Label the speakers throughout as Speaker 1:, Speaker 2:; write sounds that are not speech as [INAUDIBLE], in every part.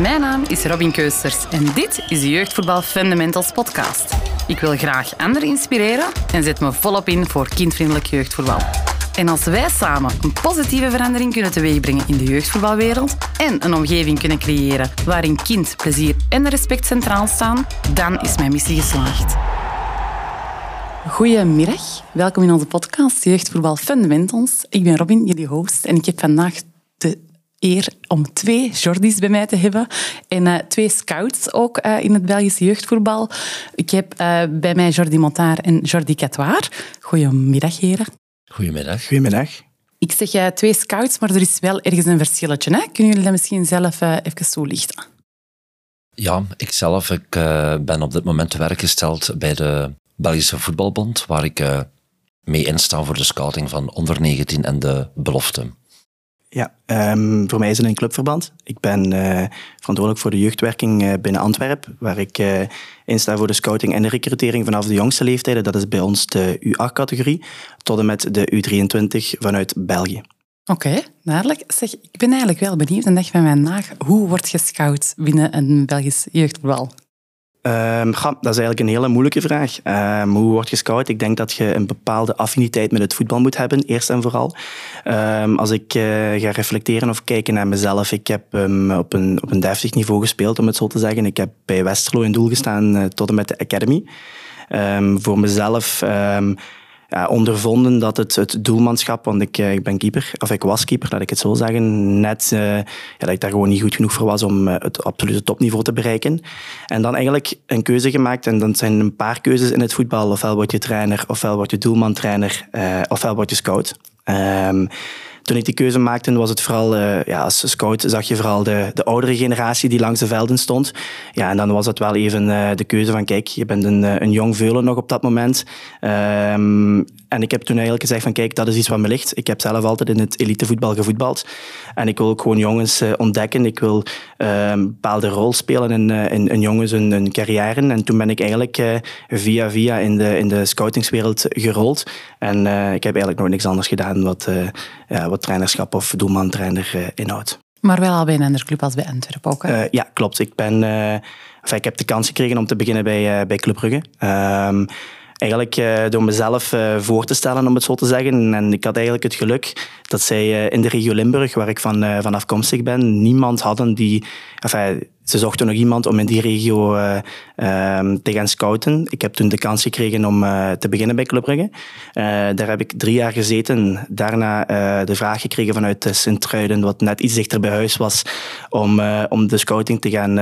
Speaker 1: Mijn naam is Robin Keusters en dit is de Jeugdvoetbal Fundamentals podcast. Ik wil graag anderen inspireren en zet me volop in voor kindvriendelijk jeugdvoetbal. En als wij samen een positieve verandering kunnen teweegbrengen in de jeugdvoetbalwereld en een omgeving kunnen creëren waarin kind, plezier en respect centraal staan, dan is mijn missie geslaagd. Goedemiddag, welkom in onze podcast Jeugdvoetbal Fundamentals. Ik ben Robin, jullie host, en ik heb vandaag eer om twee Jordis bij mij te hebben en uh, twee scouts ook uh, in het Belgische jeugdvoetbal. Ik heb uh, bij mij Jordi Montard en Jordi Catoir. Goedemiddag, heren.
Speaker 2: Goedemiddag.
Speaker 3: Goedemiddag.
Speaker 1: Ik zeg twee scouts, maar er is wel ergens een verschilletje. Hè? Kunnen jullie dat misschien zelf even toelichten?
Speaker 2: Ja, ik zelf ik, ben op dit moment te werk gesteld bij de Belgische Voetbalbond, waar ik mee insta voor de scouting van onder 19 en de belofte.
Speaker 3: Ja, um, voor mij is het een clubverband. Ik ben uh, verantwoordelijk voor de jeugdwerking uh, binnen Antwerpen, waar ik uh, insta voor de scouting en de recrutering vanaf de jongste leeftijden. Dat is bij ons de U8-categorie, tot en met de U23 vanuit België.
Speaker 1: Oké, okay, duidelijk. Zeg, ik ben eigenlijk wel benieuwd en dacht van mij na, hoe wordt gescout binnen een Belgisch jeugdvoetbal?
Speaker 3: Um, dat is eigenlijk een hele moeilijke vraag. Um, hoe word je scout? Ik denk dat je een bepaalde affiniteit met het voetbal moet hebben, eerst en vooral. Um, als ik uh, ga reflecteren of kijken naar mezelf, ik heb op, een, op een deftig niveau gespeeld, om het zo te zeggen. Ik heb bij Westerlo in doel gestaan uh, tot en met de Academy. voor mezelf ja, ondervonden dat het, het doelmanschap, want ik, eh, ik ben keeper, of ik was keeper, laat ik het zo zeggen, net uh, ja, dat ik daar gewoon niet goed genoeg voor was om het absolute topniveau te bereiken. En dan eigenlijk een keuze gemaakt, en dan zijn een paar keuzes in het voetbal. Ofwel word je trainer, ofwel word je doelman-trainer, ofwel word je scout. Um, toen ik die keuze maakte, was het vooral, uh, ja, als scout zag je vooral de, de oudere generatie die langs de velden stond. Ja, en dan was het wel even uh, de keuze van, kijk, je bent een, een jong veulen nog op dat moment. Um, en ik heb toen eigenlijk gezegd van, kijk, dat is iets wat me ligt. Ik heb zelf altijd in het elitevoetbal gevoetbald. En ik wil ook gewoon jongens uh, ontdekken. Ik wil een bepaalde rol spelen in, in, in jongens hun, hun, carrière. En toen ben ik eigenlijk via via in de, in de scoutingswereld gerold. En ik heb eigenlijk nog niks anders gedaan wat, ja, wat trainerschap of doelman-trainer uh, inhoudt.
Speaker 1: Maar wel al bij een andere club als bij Antwerpen ook,
Speaker 3: uh, ja, klopt. Ik, ben, uh, enfin, ik heb de kans gekregen om te beginnen bij, bij Club Brugge. Um, eigenlijk uh, door mezelf uh, voor te stellen, om het zo te zeggen. En ik had eigenlijk het geluk dat zij uh, in de regio Limburg, waar ik van, van afkomstig ben, niemand hadden die... Enfin, ze zochten nog iemand om in die regio ehm, te gaan scouten. Ik heb toen de kans gekregen om te beginnen bij Club Brugge. daar heb ik drie jaar gezeten. Daarna de vraag gekregen vanuit Sint-Truiden, wat net iets dichter bij huis was, om, om de scouting te gaan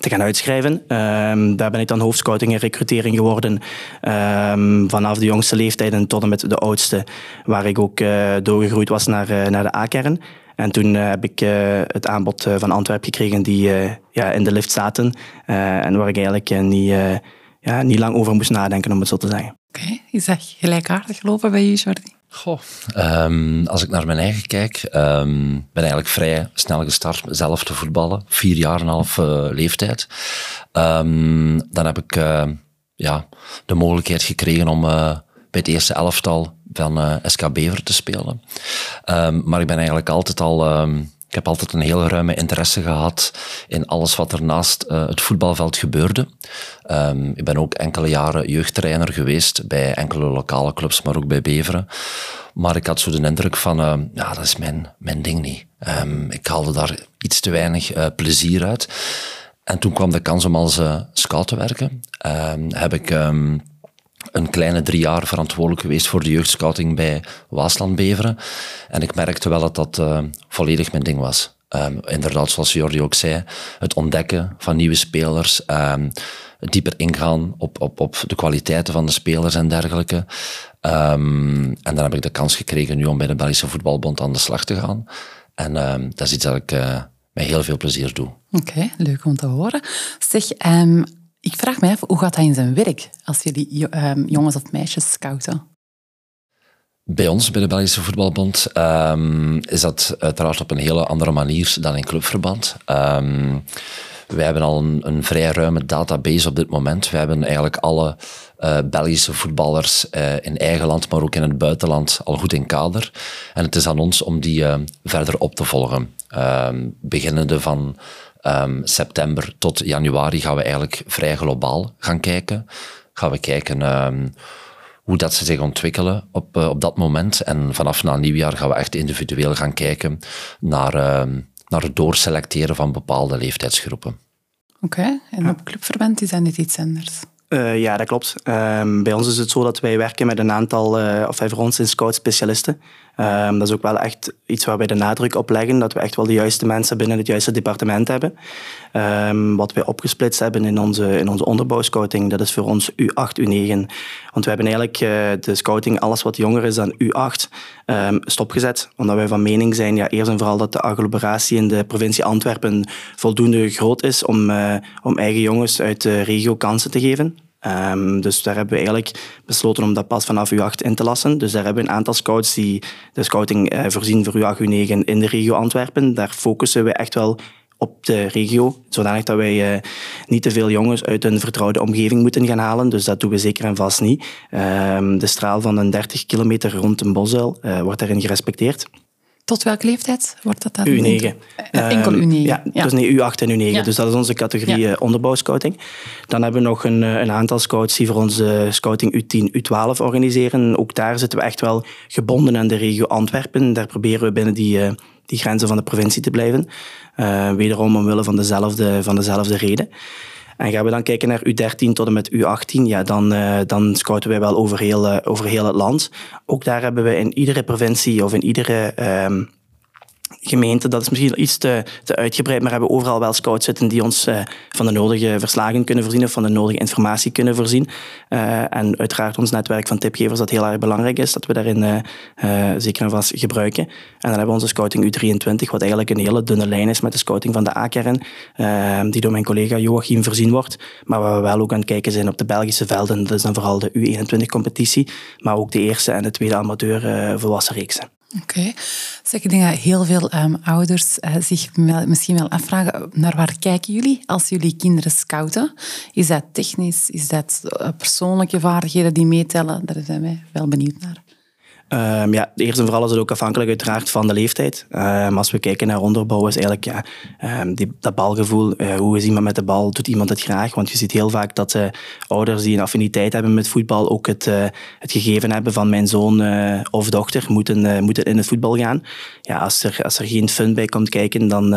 Speaker 3: te gaan uitschrijven. Um, daar ben ik dan hoofdscouting en recrutering geworden um, vanaf de jongste leeftijden tot en met de oudste, waar ik ook uh, doorgegroeid was naar, uh, naar de A-kern. En toen uh, heb ik het aanbod van Antwerpen gekregen die ja, in de lift zaten en waar ik eigenlijk niet, ja, niet lang over moest nadenken, om het zo te zeggen.
Speaker 1: Oké, is dat gelijkaardig gelopen bij je, Jordi?
Speaker 2: Um, als ik naar mijn eigen kijk, um, ben eigenlijk vrij snel gestart zelf te voetballen. Vier jaar en een half uh, leeftijd. Um, dan heb ik uh, ja, de mogelijkheid gekregen om uh, bij het eerste elftal van SK Bever te spelen. maar ik ben eigenlijk altijd al ik heb altijd een heel ruime interesse gehad in alles wat er naast uh, het voetbalveld gebeurde. Um, ik ben ook enkele jaren jeugdtrainer geweest bij enkele lokale clubs, maar ook bij Beveren. Maar ik had zo de indruk van, uh, ja, dat is mijn, mijn ding niet. Um, ik haalde daar iets te weinig uh, plezier uit. En toen kwam de kans om als scout te werken. Um, heb ik een kleine drie jaar verantwoordelijk geweest voor de jeugdscouting bij Waasland Beveren. En ik merkte wel dat dat uh, volledig mijn ding was. Um, inderdaad, zoals Jordi ook zei, het ontdekken van nieuwe spelers, um, dieper ingaan op, op, op de kwaliteiten van de spelers en dergelijke. Um, en dan heb ik de kans gekregen nu om bij de Belgische Voetbalbond aan de slag te gaan. En dat is iets dat ik uh, met heel veel plezier doe.
Speaker 1: Oké, leuk om te horen. Zeg, ik vraag me af, hoe gaat dat in zijn werk als die um, jongens of meisjes scouten?
Speaker 2: Bij ons, bij de Belgische Voetbalbond, um, is dat uiteraard op een hele andere manier dan in clubverband. Um, wij hebben al een, een, vrij ruime database op dit moment. We hebben eigenlijk alle uh, Belgische voetballers uh, in eigen land, maar ook in het buitenland al goed in kader. En het is aan ons om die uh, verder op te volgen. beginnende van ehm, september tot januari gaan we eigenlijk vrij globaal gaan kijken. Gaan we kijken ehm, hoe dat ze zich ontwikkelen op, op dat moment. En vanaf na nieuwjaar gaan we echt individueel gaan kijken naar, ehm, naar het doorselecteren van bepaalde leeftijdsgroepen.
Speaker 1: Oké, en op clubverband is dat niet iets anders?
Speaker 3: Uh, ja, dat klopt. Bij ons is het zo dat wij werken met een aantal, uh, of voor ons zijn scout-specialisten. Um, dat is ook wel echt iets waar wij de nadruk op leggen, dat we echt wel de juiste mensen binnen het juiste departement hebben. Um, wat wij opgesplitst hebben in onze, in onze onderbouwscouting, dat is voor ons U8, U9. Want we hebben eigenlijk uh, de scouting, alles wat jonger is dan U8, stopgezet. Omdat wij van mening zijn, ja, eerst en vooral dat de agglomeratie in de provincie Antwerpen voldoende groot is om, om eigen jongens uit de regio kansen te geven. Um, dus daar hebben we eigenlijk besloten om dat pas vanaf U8 in te lassen. Dus daar hebben we een aantal scouts die de scouting uh, voorzien voor U8, U9 in de regio Antwerpen. Daar focussen we echt wel op de regio, zodanig dat wij uh, niet te veel jongens uit een vertrouwde omgeving moeten gaan halen. Dus dat doen we zeker en vast niet. Um, de straal van een 30 kilometer rond een bosuil uh, wordt daarin gerespecteerd.
Speaker 1: Tot welke leeftijd wordt dat dan?
Speaker 3: U9.
Speaker 1: Uh, enkel U9.
Speaker 3: Ja, ja, dus nee, U8 en U9. Ja. Dus dat is onze categorie ja. onderbouwscouting. Dan hebben we nog een, een aantal scouts die voor onze scouting U10, U12 organiseren. Ook daar zitten we echt wel gebonden aan de regio Antwerpen. Daar proberen we binnen die, die grenzen van de provincie te blijven. Uh, wederom omwille van dezelfde, van dezelfde reden. En gaan we dan kijken naar U13 tot en met U18, ja, dan, uh, dan scouten wij wel over heel, uh, over heel het land. Ook daar hebben we in iedere provincie of in iedere um, gemeente, dat is misschien iets te, te uitgebreid, maar hebben overal wel scouts zitten die ons uh, van de nodige verslagen kunnen voorzien of van de nodige informatie kunnen voorzien. Uh, en uiteraard ons netwerk van tipgevers dat heel erg belangrijk is, dat we daarin uh, zeker en vast gebruiken. En dan hebben we onze scouting U23, wat eigenlijk een hele dunne lijn is met de scouting van de A-kern, die door mijn collega Joachim voorzien wordt. Maar waar we wel ook aan het kijken zijn op de Belgische velden, dat is dan vooral de U21-competitie, maar ook de eerste en de tweede amateur volwassen reeksen.
Speaker 1: Oké. Okay. Ik denk dat heel veel um, ouders uh, zich misschien wel afvragen, naar waar kijken jullie als jullie kinderen scouten? Is dat technisch? Is dat uh, persoonlijke vaardigheden die meetellen? Daar zijn wij wel benieuwd naar.
Speaker 3: Um, ja, eerst en vooral is het ook afhankelijk uiteraard van de leeftijd. Um, als we kijken naar onderbouw is eigenlijk ja, um, die, dat balgevoel. Uh, hoe is iemand met de bal? Doet iemand het graag? Want je ziet heel vaak dat uh, ouders die een affiniteit hebben met voetbal ook het, uh, het gegeven hebben van mijn zoon of dochter moeten, moeten in het voetbal gaan. Ja, als er, als er geen fun bij komt kijken, dan,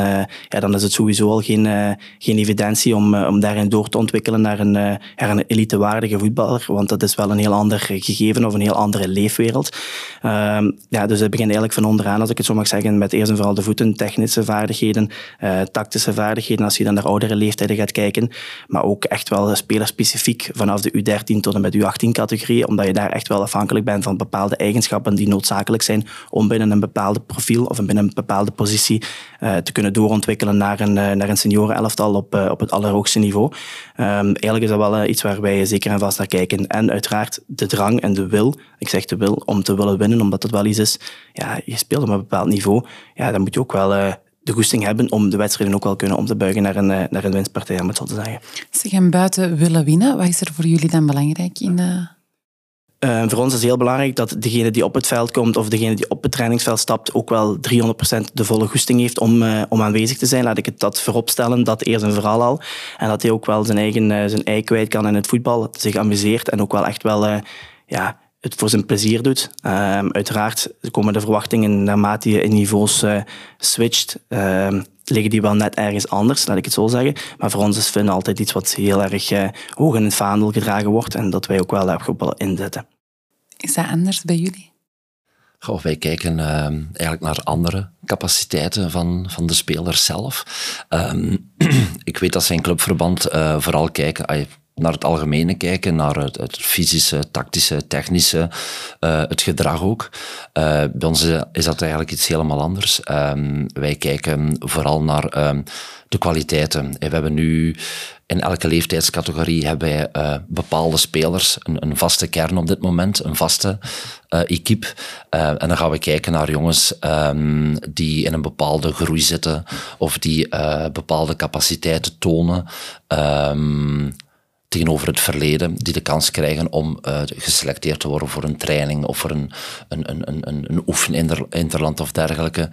Speaker 3: ja, dan is het sowieso al geen, geen evidentie om, om daarin door te ontwikkelen naar een, naar een elitewaardige voetballer. Want dat is wel een heel ander gegeven of een heel andere leefwereld. Um, ja, dus het begint eigenlijk van onderaan, als ik het zo mag zeggen, met eerst en vooral de voeten, technische vaardigheden, uh, tactische vaardigheden, als je dan naar oudere leeftijden gaat kijken. Maar ook echt wel spelerspecifiek vanaf de U13 tot en met U18 categorie, omdat je daar echt wel afhankelijk bent van bepaalde eigenschappen die noodzakelijk zijn om binnen een bepaalde profiel of binnen een bepaalde positie uh, te kunnen doorontwikkelen naar een, uh, naar een seniorenelftal op, op het allerhoogste niveau. Um, eigenlijk is dat wel iets waar wij zeker en vast naar kijken. En uiteraard de drang en de wil, ik zeg de wil, om te willen winnen, omdat het wel iets is, ja, je speelt op een bepaald niveau, ja, dan moet je ook wel uh, de goesting hebben om de wedstrijden ook wel kunnen om te buigen naar een, uh, naar een winstpartij, om het zo te zeggen.
Speaker 1: Ze gaan buiten willen winnen. Wat is er voor jullie dan belangrijk in... Uh,
Speaker 3: voor ons is heel belangrijk dat degene die op het veld komt of degene die op het trainingsveld stapt ook wel 300% de volle goesting heeft om, uh, om aanwezig te zijn. Laat ik het dat voorop stellen, dat eerst en vooral al. En dat hij ook wel zijn eigen uh, zijn ei kwijt kan in het voetbal, zich amuseert en ook wel echt wel ja, het voor zijn plezier doet. Um, uiteraard komen de verwachtingen naarmate je in niveaus switcht, um, liggen die wel net ergens anders, laat ik het zo zeggen. Maar voor ons is fun altijd iets wat heel erg uh, hoog in het vaandel gedragen wordt en dat wij ook wel hebben inzetten.
Speaker 1: Is dat anders bij jullie?
Speaker 2: Goh, wij kijken uh, eigenlijk naar andere capaciteiten van, van de speler zelf. Um, [CLEARS THROAT] ik weet dat zijn clubverband uh, vooral kijken naar het algemene kijken, naar het, het fysische, tactische, technische, uh, het gedrag ook. Uh, bij ons is dat eigenlijk iets helemaal anders. Um, wij kijken vooral naar um, de kwaliteiten. We hebben nu in elke leeftijdscategorie hebben wij bepaalde spelers, een, een, vaste kern op dit moment, een vaste uh, equipe. En dan gaan we kijken naar jongens um, die in een bepaalde groei zitten of die bepaalde capaciteiten tonen. Tegenover het verleden, die de kans krijgen om uh, geselecteerd te worden voor een training of voor een, een, een, een, een oefeninterland of dergelijke.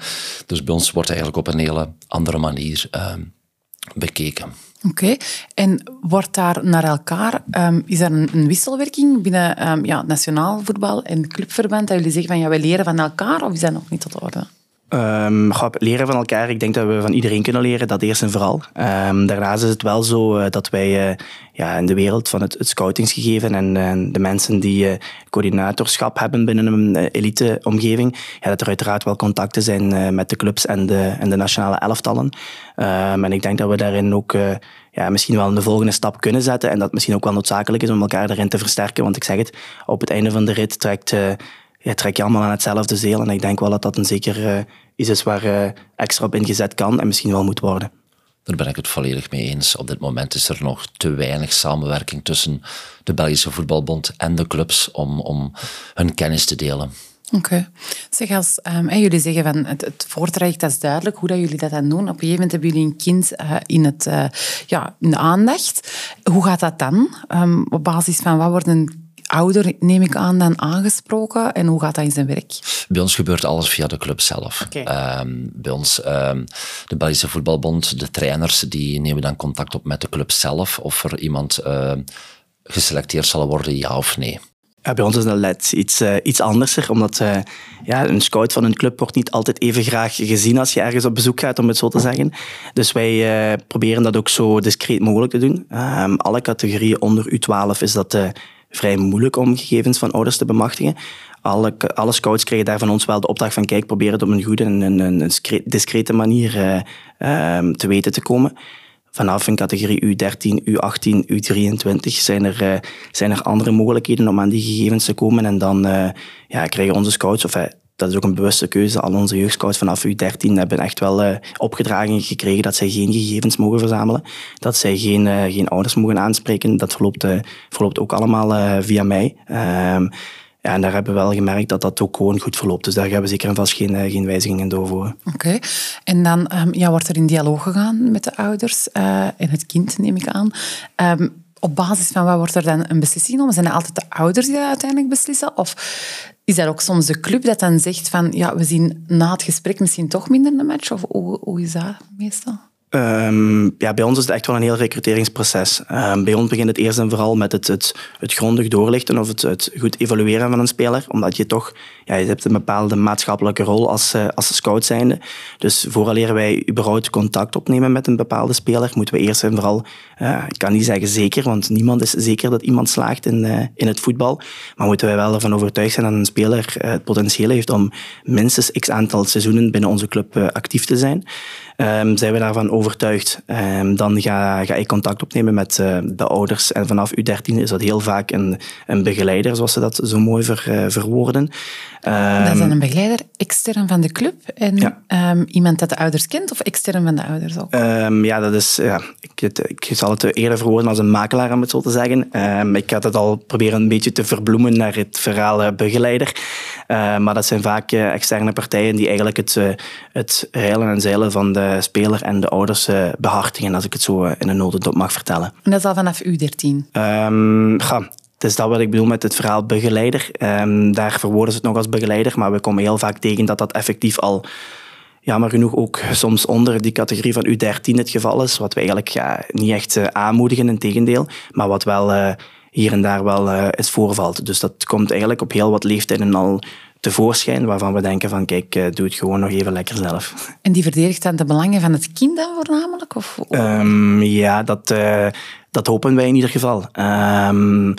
Speaker 2: Dus bij ons wordt eigenlijk op een hele andere manier uh, bekeken.
Speaker 1: Oké, en wordt daar naar elkaar, um, is er een, een, wisselwerking binnen um, ja, nationaal voetbal en clubverband, dat jullie zeggen van ja, we leren van elkaar, of is dat nog niet tot orde?
Speaker 3: Um, leren van elkaar. Ik denk dat we van iedereen kunnen leren, dat eerst en vooral. Um, daarnaast is het wel zo uh, dat wij uh, ja, in de wereld van het, scoutingsgegeven en de mensen die uh, coördinatorschap hebben binnen een elite-omgeving, ja, dat er uiteraard wel contacten zijn met de clubs en de, en de nationale elftallen. Um, en ik denk dat we daarin ook ja, misschien wel een volgende stap kunnen zetten en dat misschien ook wel noodzakelijk is om elkaar daarin te versterken. Want ik zeg het, op het einde van de rit trekt ja, trek je allemaal aan hetzelfde zeel. En ik denk wel dat dat een zeker uh, iets is waar uh, extra op ingezet kan en misschien wel moet worden.
Speaker 2: Daar ben ik het volledig mee eens. Op dit moment is er nog te weinig samenwerking tussen de Belgische Voetbalbond en de clubs om, om hun kennis te delen.
Speaker 1: Oké. Okay. Zeg, als um, jullie zeggen van het, het voortraject, dat is duidelijk hoe dat jullie dat dan doen. Op een gegeven moment hebben jullie een kind uh, in, het, uh, ja, in de aandacht. Hoe gaat dat dan? Um, op basis van wat wordt een ouder, neem ik aan, dan aangesproken? En hoe gaat dat in zijn werk?
Speaker 2: Bij ons gebeurt alles via de club zelf. Okay. Um, bij ons, um, de Belgische Voetbalbond, de trainers, die nemen dan contact op met de club zelf of er iemand uh, geselecteerd zal worden, ja of nee.
Speaker 3: Ja, bij ons is dat net iets, uh, iets anders, omdat uh, ja, een scout van een club wordt niet altijd even graag gezien als je ergens op bezoek gaat, om het zo te zeggen. Dus wij uh, proberen dat ook zo discreet mogelijk te doen. Alle categorieën onder U12 is dat vrij moeilijk om gegevens van ouders te bemachtigen. Alle, alle scouts kregen daar van ons wel de opdracht van kijk, probeer het op een goede en een, een, discrete manier uh, te weten te komen. Vanaf een categorie U13, U18, U23 zijn er, uh, zijn er andere mogelijkheden om aan die gegevens te komen. En dan uh, ja, krijgen onze scouts, of dat is ook een bewuste keuze. Al onze jeugdscouts vanaf U13 hebben echt wel uh, opgedragen gekregen dat zij geen gegevens mogen verzamelen. Dat zij geen, uh, geen ouders mogen aanspreken. Dat verloopt, uh, verloopt ook allemaal via mij. Ehm, ja, en daar hebben we wel gemerkt dat dat ook gewoon goed verloopt. Dus daar gaan we zeker en vast geen, geen wijzigingen doorvoeren.
Speaker 1: Oké. En dan um, ja, wordt er in dialoog gegaan met de ouders en het kind, neem ik aan. Um, op basis van wat wordt er dan een beslissing genomen? Zijn het altijd de ouders die dat uiteindelijk beslissen? Of is dat ook soms de club dat dan zegt van ja, we zien na het gesprek misschien toch minder een match? Of hoe, hoe is dat meestal?
Speaker 3: Um, ja, bij ons is het echt wel een heel recruteringsproces. Um, bij ons begint het eerst en vooral met het, het, het grondig doorlichten of het, goed evalueren van een speler. Omdat je toch, ja, je hebt een bepaalde maatschappelijke rol als, uh, als scout zijnde. Dus vooraleer wij überhaupt contact opnemen met een bepaalde speler, moeten we eerst en vooral, uh, ik kan niet zeggen zeker, want niemand is zeker dat iemand slaagt in, uh, in het voetbal. Maar moeten wij wel ervan overtuigd zijn dat een speler het potentieel heeft om minstens x aantal seizoenen binnen onze club actief te zijn. Um, zijn we daarvan overtuigd, um, dan ga, ga ik contact opnemen met uh, de ouders. En vanaf U13 is dat heel vaak een, een begeleider, zoals ze dat zo mooi ver, uh, verwoorden.
Speaker 1: Um, dat is dan een begeleider extern van de club en ja. iemand dat de ouders kent of extern van de ouders ook?
Speaker 3: ja, dat is, ja, ik, het, ik zal het eerder verwoorden als een makelaar, om het zo te zeggen. ik had het al proberen een beetje te verbloemen naar het verhaal uh, begeleider. maar dat zijn vaak externe partijen die eigenlijk het, het heilen en zeilen van de eh, speler en de ouders uh, behartigen, als ik het zo eh, in een notendop mag vertellen.
Speaker 1: En dat is al vanaf U13? Um,
Speaker 3: ehm, ja, het is dat wat ik bedoel met het verhaal begeleider. Um, daar verwoorden ze het nog als begeleider, maar we komen heel vaak tegen dat dat effectief al jammer genoeg ook soms onder die categorie van U13 het geval is, wat we eigenlijk ja, niet echt uh, aanmoedigen, in tegendeel, maar wat wel uh, hier en daar wel uh, is voorvalt. Dus dat komt eigenlijk op heel wat leeftijden al tevoorschijn waarvan we denken van kijk, eh, doe het gewoon nog even lekker zelf.
Speaker 1: En die verdedigt dan de belangen van het kind dan voornamelijk? Of?
Speaker 3: Um, ja, dat, uh, dat hopen wij in ieder geval. Um,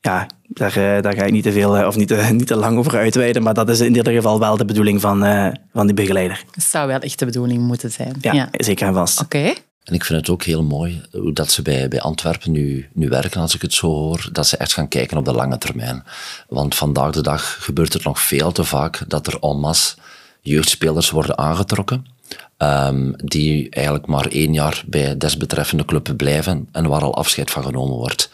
Speaker 3: ja, daar, uh, daar ga ik niet te veel of niet te, [LAUGHS] niet te lang over uitweiden, maar dat is in ieder geval wel de bedoeling van, uh, van die begeleider.
Speaker 1: Het zou wel echt de bedoeling moeten zijn.
Speaker 3: Ja, ja. zeker en vast.
Speaker 1: Oké.
Speaker 2: En ik vind het ook heel mooi hoe dat ze bij, bij Antwerpen nu, nu werken, als ik het zo hoor, dat ze echt gaan kijken op de lange termijn. Want vandaag de dag gebeurt het nog veel te vaak dat er en masse jeugdspelers worden aangetrokken, um, die eigenlijk maar één jaar bij desbetreffende club blijven en waar al afscheid van genomen wordt.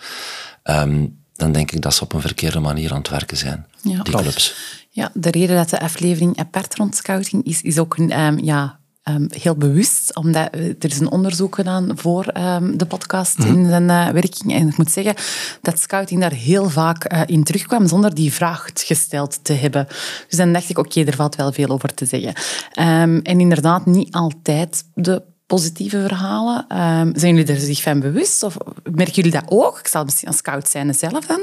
Speaker 2: Um, dan denk ik dat ze op een verkeerde manier aan het werken zijn, ja. die clubs.
Speaker 1: Ja, de reden dat de aflevering apart rond scouting is, is ook een, um, ja, um, heel bewust, omdat eh, er is een onderzoek gedaan voor um, de podcast mm. in zijn uh, werking. En ik moet zeggen dat scouting daar heel vaak uh, in terugkwam zonder die vraag gesteld te hebben. Dus dan dacht ik, oké, okay, er valt wel veel over te zeggen. Um, en inderdaad, niet altijd de positieve verhalen. Zijn jullie er zich van bewust? Of merken jullie dat ook? Ik zal misschien als scout zijn zelf dan.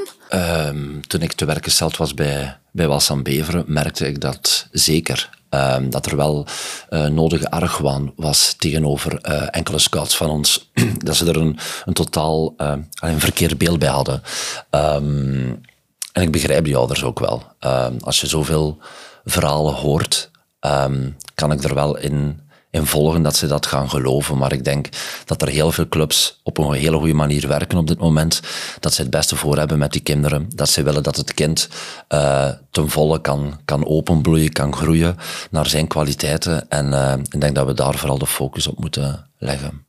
Speaker 2: Toen ik te werk gesteld was bij, bij Wassam Beveren, merkte ik dat zeker. Um, dat er wel uh, nodige argwaan was tegenover uh, enkele scouts van ons. [CLEARS THROAT] dat ze er een, een totaal uh, een verkeerd beeld bij hadden. en ik begrijp die ouders ook wel. als je zoveel verhalen hoort, kan ik er wel in in volgen dat ze dat gaan geloven. Maar ik denk dat er heel veel clubs op een hele goede manier werken op dit moment. Dat ze het beste voor hebben met die kinderen. Dat ze willen dat het kind uh, ten volle kan, kan openbloeien, kan groeien naar zijn kwaliteiten. En uh, ik denk dat we daar vooral de focus op moeten leggen.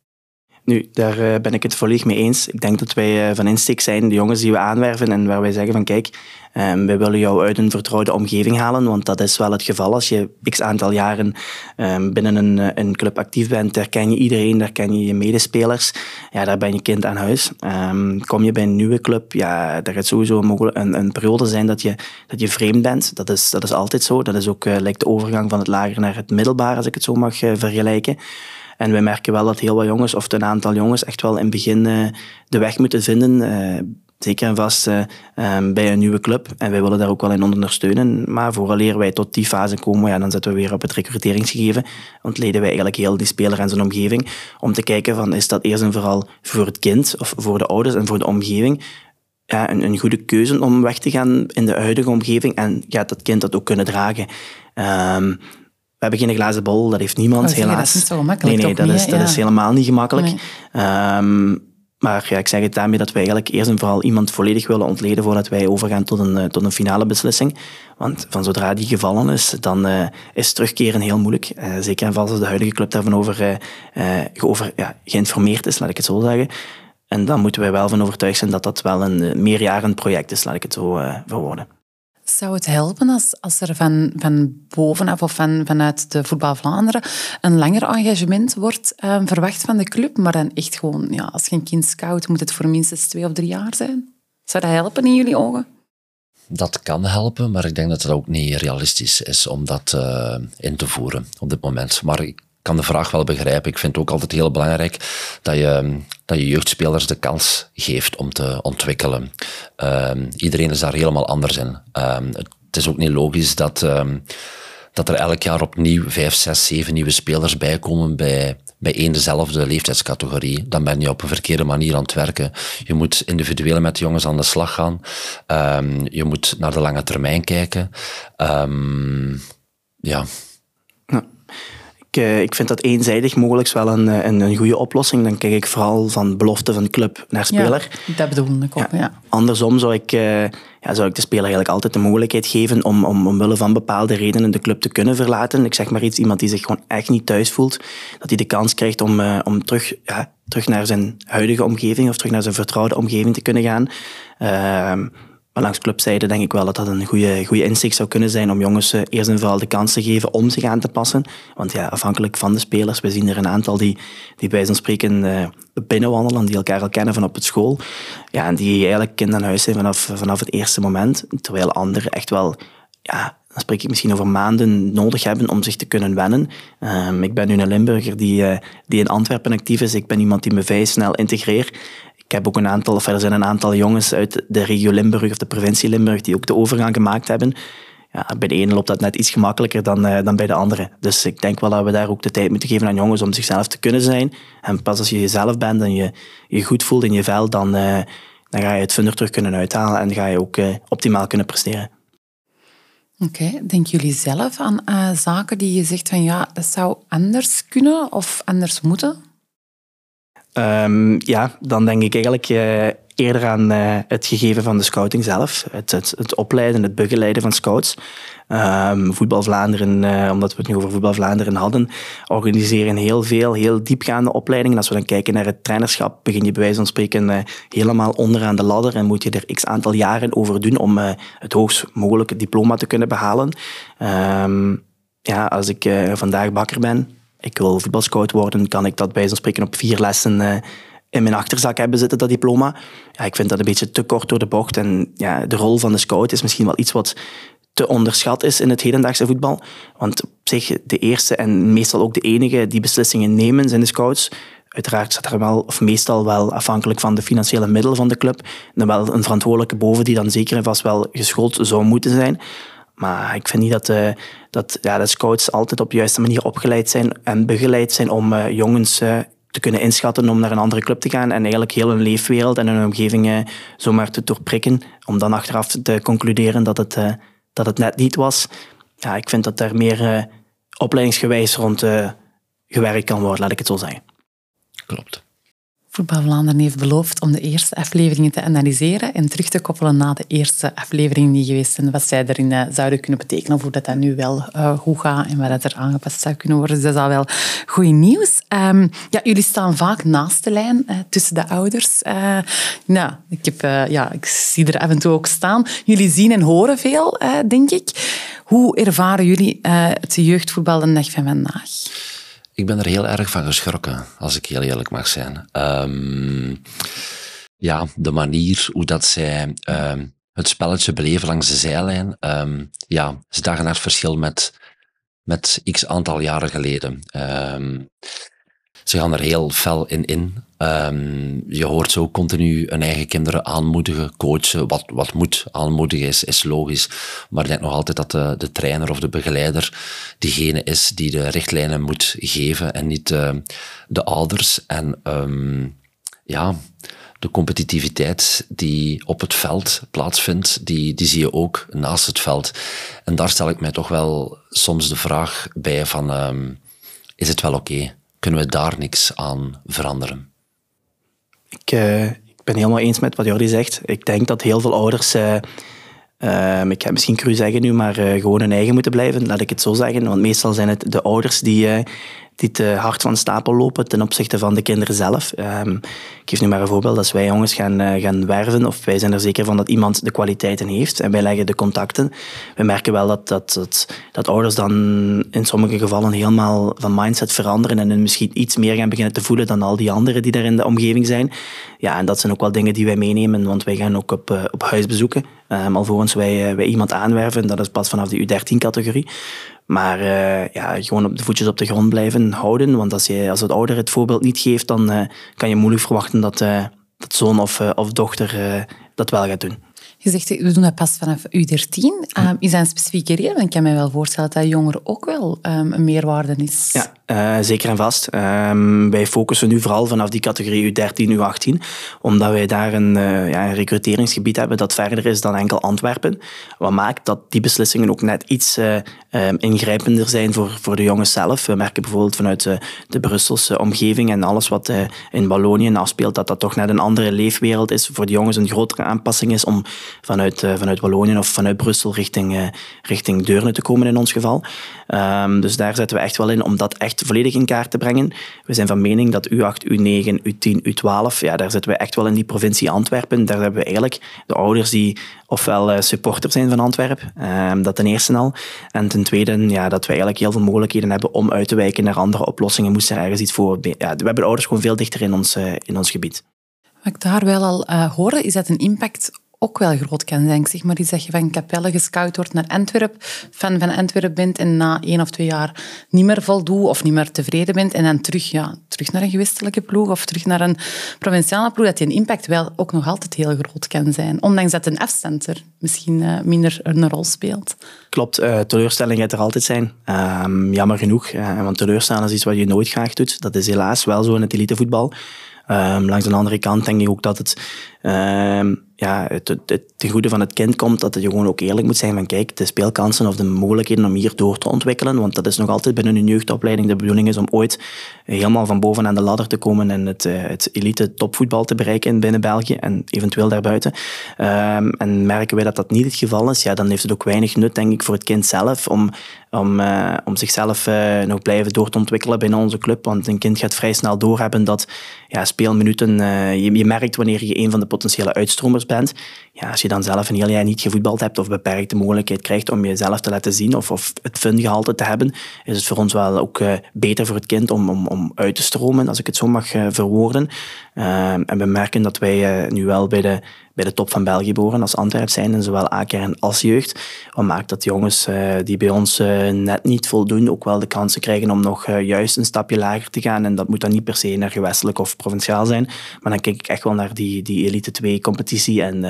Speaker 3: Nu, daar uh, ben ik het volledig mee eens. Ik denk dat wij van insteek zijn de jongens die we aanwerven en waar wij zeggen van kijk, Um, wij willen jou uit een vertrouwde omgeving halen, want dat is wel het geval. Als je x aantal jaren um, binnen een, eh, een club actief bent, daar ken je iedereen, daar ken je je medespelers. Ja, daar ben je kind aan huis. Um, kom je bij een nieuwe club, ja, daar gaat sowieso een, een periode zijn dat je, dat je vreemd bent. Dat is, dat is altijd zo. Dat is ook lijkt de overgang van het lager naar het middelbaar, als ik het zo mag vergelijken. En wij merken wel dat heel wat jongens, of een aantal jongens, echt wel in het begin de weg moeten vinden zeker en vast uh, um, bij een nieuwe club. En wij willen daar ook wel in ondersteunen. Maar vooraleer wij tot die fase komen, ja, dan zetten we weer op het recruteringsgegeven. Ontleden wij eigenlijk heel die speler en zijn omgeving. Om te kijken van, is dat eerst en vooral voor het kind of voor de ouders en voor de omgeving ja, een, een goede keuze om weg te gaan in de huidige omgeving. En gaat dat kind dat ook kunnen dragen. Um, we hebben geen glazen bol, dat heeft niemand, helaas.
Speaker 1: Dat is niet zo gemakkelijk.
Speaker 3: Nee, nee, dat, is, dat is helemaal niet gemakkelijk. Nee. Um, maar ja, ik zeg het daarmee dat wij eigenlijk eerst en vooral iemand volledig willen ontleden voordat wij overgaan tot een, eh, tot een finale beslissing. Want van zodra die gevallen is, dan uh, is terugkeren heel moeilijk. Uh, zeker en vast als de huidige club daarvan over, over ja, geïnformeerd is, laat ik het zo zeggen. En dan moeten wij wel van overtuigd zijn dat dat wel een meerjarend project is, laat ik het zo verwoorden.
Speaker 1: Zou het helpen als, als er van, van bovenaf of van, vanuit de Voetbal Vlaanderen een langer engagement wordt um, verwacht van de club, maar dan echt gewoon, ja, als je een kind scout, moet het voor minstens twee of drie jaar zijn? Zou dat helpen in jullie ogen?
Speaker 2: Dat kan helpen, maar ik denk dat het ook niet realistisch is om dat uh, in te voeren op dit moment. Maar ik kan de vraag wel begrijpen. Ik vind het ook altijd heel belangrijk dat je, dat je jeugdspelers de kans geeft om te ontwikkelen. Um, iedereen is daar helemaal anders in. Um, het is ook niet logisch dat, um, dat er elk jaar opnieuw vijf, zes, zeven nieuwe spelers bijkomen bij, bij één dezelfde leeftijdscategorie. Dan ben je op een verkeerde manier aan het werken. Je moet individueel met jongens aan de slag gaan. je moet naar de lange termijn kijken. ja.
Speaker 3: Eh, ik vind dat eenzijdig mogelijk wel een, eh, een, een, goede oplossing. Dan kijk ik vooral van belofte van club naar speler.
Speaker 1: Ja, dat bedoel ik ook, ja.
Speaker 3: Andersom zou ik, uh, ja, zou ik de speler eigenlijk altijd de mogelijkheid geven om, om omwille van bepaalde redenen de club te kunnen verlaten. Ik zeg maar iets, iemand die zich gewoon echt niet thuis voelt, dat hij de kans krijgt om, uh, om terug, ja, terug naar zijn huidige omgeving of terug naar zijn vertrouwde omgeving te kunnen gaan. Uh, maar langs clubzijde denk ik wel dat dat een goede, goede insteek zou kunnen zijn om jongens eh, eerst en vooral de kans te geven om zich aan te passen. Want ja, afhankelijk van de spelers, we zien er een aantal die, die bij zo'n spreken uh, binnenwandelen, die elkaar al kennen van op het school. Ja, en die eigenlijk kind aan huis zijn vanaf, vanaf het eerste moment. Terwijl anderen echt wel ja, dan spreek ik misschien over maanden nodig hebben om zich te kunnen wennen. Um, ik ben nu een Limburger die, uh, die in Antwerpen actief is. Ik ben iemand die me vrij snel integreert. Ik heb ook een aantal, of er zijn een aantal jongens uit de regio Limburg of de provincie Limburg die ook de overgang gemaakt hebben. Ja, bij de ene loopt dat net iets gemakkelijker dan, uh, dan bij de andere. Dus ik denk wel dat we daar ook de tijd moeten geven aan jongens om zichzelf te kunnen zijn. En pas als je jezelf bent en je je goed voelt in je vel, dan, uh, dan ga je het funder terug kunnen uithalen en ga je ook uh, optimaal kunnen presteren.
Speaker 1: Oké, okay. denken jullie zelf aan zaken die je zegt van ja, dat zou anders kunnen of anders moeten?
Speaker 3: Um, ja, dan denk ik eigenlijk uh, eerder aan uh, het gegeven van de scouting zelf. Het, het, opleiden, het begeleiden van scouts. Um, voetbal Vlaanderen, uh, omdat we het nu over Voetbal Vlaanderen hadden, organiseren heel veel, heel diepgaande opleidingen. Als we dan kijken naar het trainerschap, begin je bij wijze van spreken helemaal onderaan de ladder en moet je er x aantal jaren over doen om het hoogst mogelijke diploma te kunnen behalen. Um, ja, als ik vandaag bakker ben, ik wil voetbalscout worden, kan ik dat bij zo'n spreken op vier lessen uh, in mijn achterzak hebben zitten, dat diploma. Ja, ik vind dat een beetje te kort door de bocht. En ja, de rol van de scout is misschien wel iets wat te onderschat is in het hedendaagse voetbal. Want op zich de eerste en meestal ook de enige die beslissingen nemen zijn de scouts. Uiteraard staat er wel, of meestal wel afhankelijk van de financiële middelen van de club, dan wel een verantwoordelijke boven die dan zeker en vast wel geschoold zou moeten zijn. Maar ik vind niet dat, de, dat ja, de scouts altijd op de juiste manier opgeleid zijn en begeleid zijn om uh, jongens uh, te kunnen inschatten om naar een andere club te gaan en eigenlijk heel hun leefwereld en hun omgeving uh, zomaar te doorprikken, om dan achteraf te concluderen dat het, dat het net niet was. Ja, ik vind dat daar meer opleidingsgewijs rond gewerkt kan worden, laat ik het zo zeggen.
Speaker 2: Klopt.
Speaker 1: Voetbal Vlaanderen heeft beloofd om de eerste afleveringen te analyseren en terug te koppelen na de eerste afleveringen die geweest zijn. Wat zij erin uh, zouden kunnen betekenen, of hoe dat, dat nu wel uh, goed gaat en wat dat er aangepast zou kunnen worden. Dus dat is al wel goed nieuws. Um, ja, jullie staan vaak naast de lijn uh, tussen de ouders. nou, ik, heb, ja, ik zie er af en toe ook staan. Jullie zien en horen veel, denk ik. Hoe ervaren jullie het jeugdvoetbal de dag van vandaag?
Speaker 2: Ik ben er heel erg van geschrokken, als ik heel eerlijk mag zijn. Um, ja, de manier hoe dat zij um, het spelletje beleven langs de zijlijn, um, ja, is dag en nacht verschil met, met x aantal jaren geleden. Ze gaan er heel fel in in. Um, je hoort zo continu een eigen kinderen aanmoedigen, coachen. Wat, wat moet aanmoedigen is, is logisch. Maar ik denk nog altijd dat de, de trainer of de begeleider diegene is die de richtlijnen moet geven en niet uh, de ouders. En um, ja, de competitiviteit die op het veld plaatsvindt, die, die zie je ook naast het veld. En daar stel ik mij toch wel soms de vraag bij van, is het wel oké? Okay? Kunnen we daar niks aan veranderen?
Speaker 3: Ik, uh, ik ben helemaal eens met wat Jordi zegt. Ik denk dat heel veel ouders, uh, uh, ik ga misschien cru zeggen nu, maar gewoon hun eigen moeten blijven, laat ik het zo zeggen. Want meestal zijn het de ouders die die te hard van stapel lopen ten opzichte van de kinderen zelf. Um, ik geef nu maar een voorbeeld. Als wij jongens gaan, uh, gaan werven, of wij zijn er zeker van dat iemand de kwaliteiten heeft, en wij leggen de contacten, we merken wel dat, dat, dat, dat ouders dan in sommige gevallen helemaal van mindset veranderen en misschien iets meer gaan beginnen te voelen dan al die anderen die daar in de omgeving zijn. Ja, en dat zijn ook wel dingen die wij meenemen, want wij gaan ook op, uh, op huisbezoeken. Um, alvorens wij, wij iemand aanwerven, dat is pas vanaf de U13-categorie. Maar uh, ja, gewoon op de voetjes op de grond blijven houden. Want als, je, als het ouder het voorbeeld niet geeft, dan uh, kan je moeilijk verwachten dat, uh, dat zoon of, of dochter dat wel gaat doen.
Speaker 1: Je zegt, we doen dat pas vanaf U13. Um, is dat een specifieke reden? Want ik kan me wel voorstellen dat dat jongeren ook wel um, een meerwaarde is.
Speaker 3: Ja, uh, zeker en vast. Um, wij focussen nu vooral vanaf die categorie U13, U18, omdat wij daar een, uh, ja, een recruteringsgebied hebben dat verder is dan enkel Antwerpen. Wat maakt dat die beslissingen ook net iets uh, ingrijpender zijn voor, voor de jongens zelf. We merken bijvoorbeeld vanuit de Brusselse omgeving en alles wat in Wallonië afspeelt, dat dat toch net een andere leefwereld is. Voor de jongens een grotere aanpassing is om vanuit, vanuit Wallonië of vanuit Brussel richting, richting Deurne te komen in ons geval. Um, dus daar zetten we echt wel in om dat echt volledig in kaart te brengen. We zijn van mening dat U8, U9, U10, U12, ja, daar zitten we echt wel in die provincie Antwerpen. Daar hebben we eigenlijk de ouders die ofwel uh, supporter zijn van Antwerpen, um, dat ten eerste al. En ten tweede, ja, dat we eigenlijk heel veel mogelijkheden hebben om uit te wijken naar andere oplossingen. Moest er ergens iets voor... Ja, we hebben de ouders gewoon veel dichter in ons, uh, in ons gebied.
Speaker 1: Wat ik daar wel al uh, hoorde, is dat een impact ook wel groot kan zijn. Zeg maar die zeg je van Capelle gescout wordt naar Antwerpen, fan van Antwerpen bent en na één of twee jaar niet meer voldoet of niet meer tevreden bent en dan terug, ja, terug naar een gewestelijke ploeg of terug naar een provinciale ploeg, dat die impact wel ook nog altijd heel groot kan zijn. Ondanks dat een afstand er misschien uh, minder een rol speelt.
Speaker 3: Klopt, uh, teleurstelling gaat er altijd zijn. Uh, jammer genoeg, uh, want teleurstellen is iets wat je nooit graag doet. Dat is helaas wel zo in het elitevoetbal. Um, langs de andere kant denk ik ook dat het um, ja, het, het, goede van het kind komt, dat je gewoon ook eerlijk moet zijn van kijk, de speelkansen of de mogelijkheden om hier door te ontwikkelen, want dat is nog altijd binnen een jeugdopleiding de bedoeling is om ooit helemaal van boven aan de ladder te komen en het, eh, het elite topvoetbal te bereiken binnen België en eventueel daarbuiten. Um, en merken wij dat dat niet het geval is, ja, dan heeft het ook weinig nut, denk ik, voor het kind zelf om om, uh, om zichzelf uh, nog blijven door te ontwikkelen binnen onze club. Want een kind gaat vrij snel doorhebben dat ja, speelminuten, je, je, merkt wanneer je een van de potentiële uitstromers bent. Ja, als je dan zelf een heel jaar niet gevoetbald hebt of beperkte mogelijkheid krijgt om jezelf te laten zien of, of het fungehalte te hebben, is het voor ons wel ook beter voor het kind om, om, om uit te stromen, als ik het zo mag verwoorden. Ehm, en we merken dat wij nu wel bij de bij de top van België behoren als Antwerp zijn, en zowel A-kern als jeugd. Wat maakt dat jongens uh, die bij ons uh, net niet voldoen, ook wel de kansen krijgen om nog uh, juist een stapje lager te gaan. En dat moet dan niet per se naar gewestelijk of provinciaal zijn, maar dan kijk ik echt wel naar die, die Elite 2 competitie en,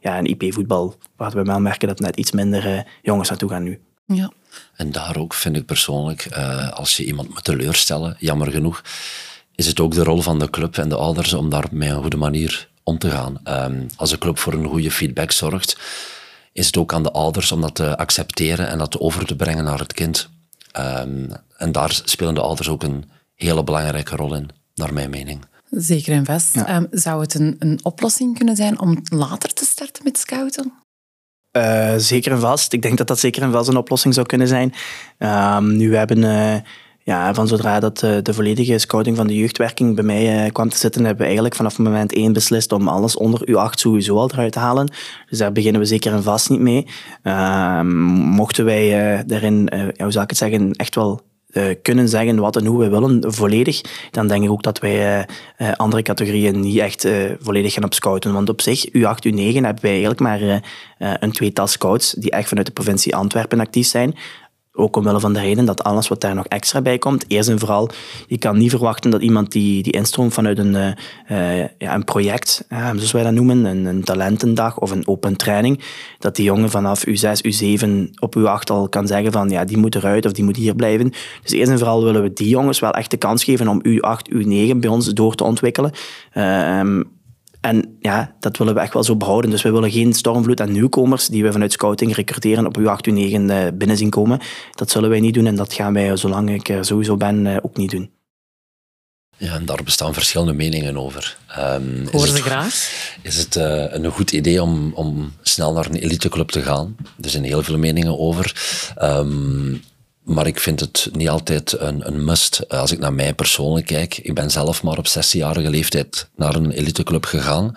Speaker 3: ja, en IP-voetbal, waar we wel merken dat net iets minder jongens naartoe gaan nu.
Speaker 2: Ja. En daar ook vind ik persoonlijk, als je iemand moet teleurstellen, jammer genoeg, is het ook de rol van de club en de ouders om daar met een goede manier om te gaan. Um, als de club voor een goede feedback zorgt, is het ook aan de ouders om dat te accepteren en dat over te brengen naar het kind. Um, en daar spelen de ouders ook een hele belangrijke rol in, naar mijn mening.
Speaker 1: Zeker en vast. Ja. Um, zou het een, een oplossing kunnen zijn om later te starten met scouten?
Speaker 3: Uh, zeker en vast. Ik denk dat dat zeker en vast een oplossing zou kunnen zijn. Um, nu hebben uh, ja, van zodra dat de, eh, de volledige scouting van de jeugdwerking bij mij uh, kwam te zitten, hebben we eigenlijk vanaf moment één beslist om alles onder U8 sowieso al eruit te halen. Dus daar beginnen we zeker en vast niet mee. Uh, mochten wij uh, daarin, hoe zou ik het zeggen, echt wel kunnen zeggen wat en hoe we willen, volledig, dan denk ik ook dat wij andere categorieën niet echt volledig gaan op scouten. Want op zich, U8, U9 hebben wij eigenlijk maar een tweetal scouts die echt vanuit de provincie Antwerpen actief zijn. Ook omwille van de reden dat alles wat daar nog extra bij komt, eerst en vooral, je kan niet verwachten dat iemand die, die instroomt vanuit een, uh, ja, een project, uh, zoals wij dat noemen, een, een, talentendag of een open training, dat die jongen vanaf U6, U7 op U8 al kan zeggen van ja, die moet eruit of die moet hier blijven. Dus eerst en vooral willen we die jongens wel echt de kans geven om U8, U9 bij ons door te ontwikkelen. Uh, en ja, dat willen we echt wel zo behouden. Dus we willen geen stormvloed aan nieuwkomers die we vanuit scouting recruteren op uw 8, uw 9 binnen zien komen. Dat zullen wij niet doen en dat gaan wij, zolang ik er sowieso ben, eh, ook niet doen.
Speaker 2: Ja, en daar bestaan verschillende meningen over.
Speaker 1: Um, Hoor ze graag?
Speaker 2: Is het uh, een goed idee om, om snel naar een eliteclub te gaan? Er zijn heel veel meningen over. Um, maar ik vind het niet altijd een, een must. Eh, als ik naar mij persoonlijk kijk, ik ben zelf maar op 16-jarige leeftijd naar een eliteclub gegaan.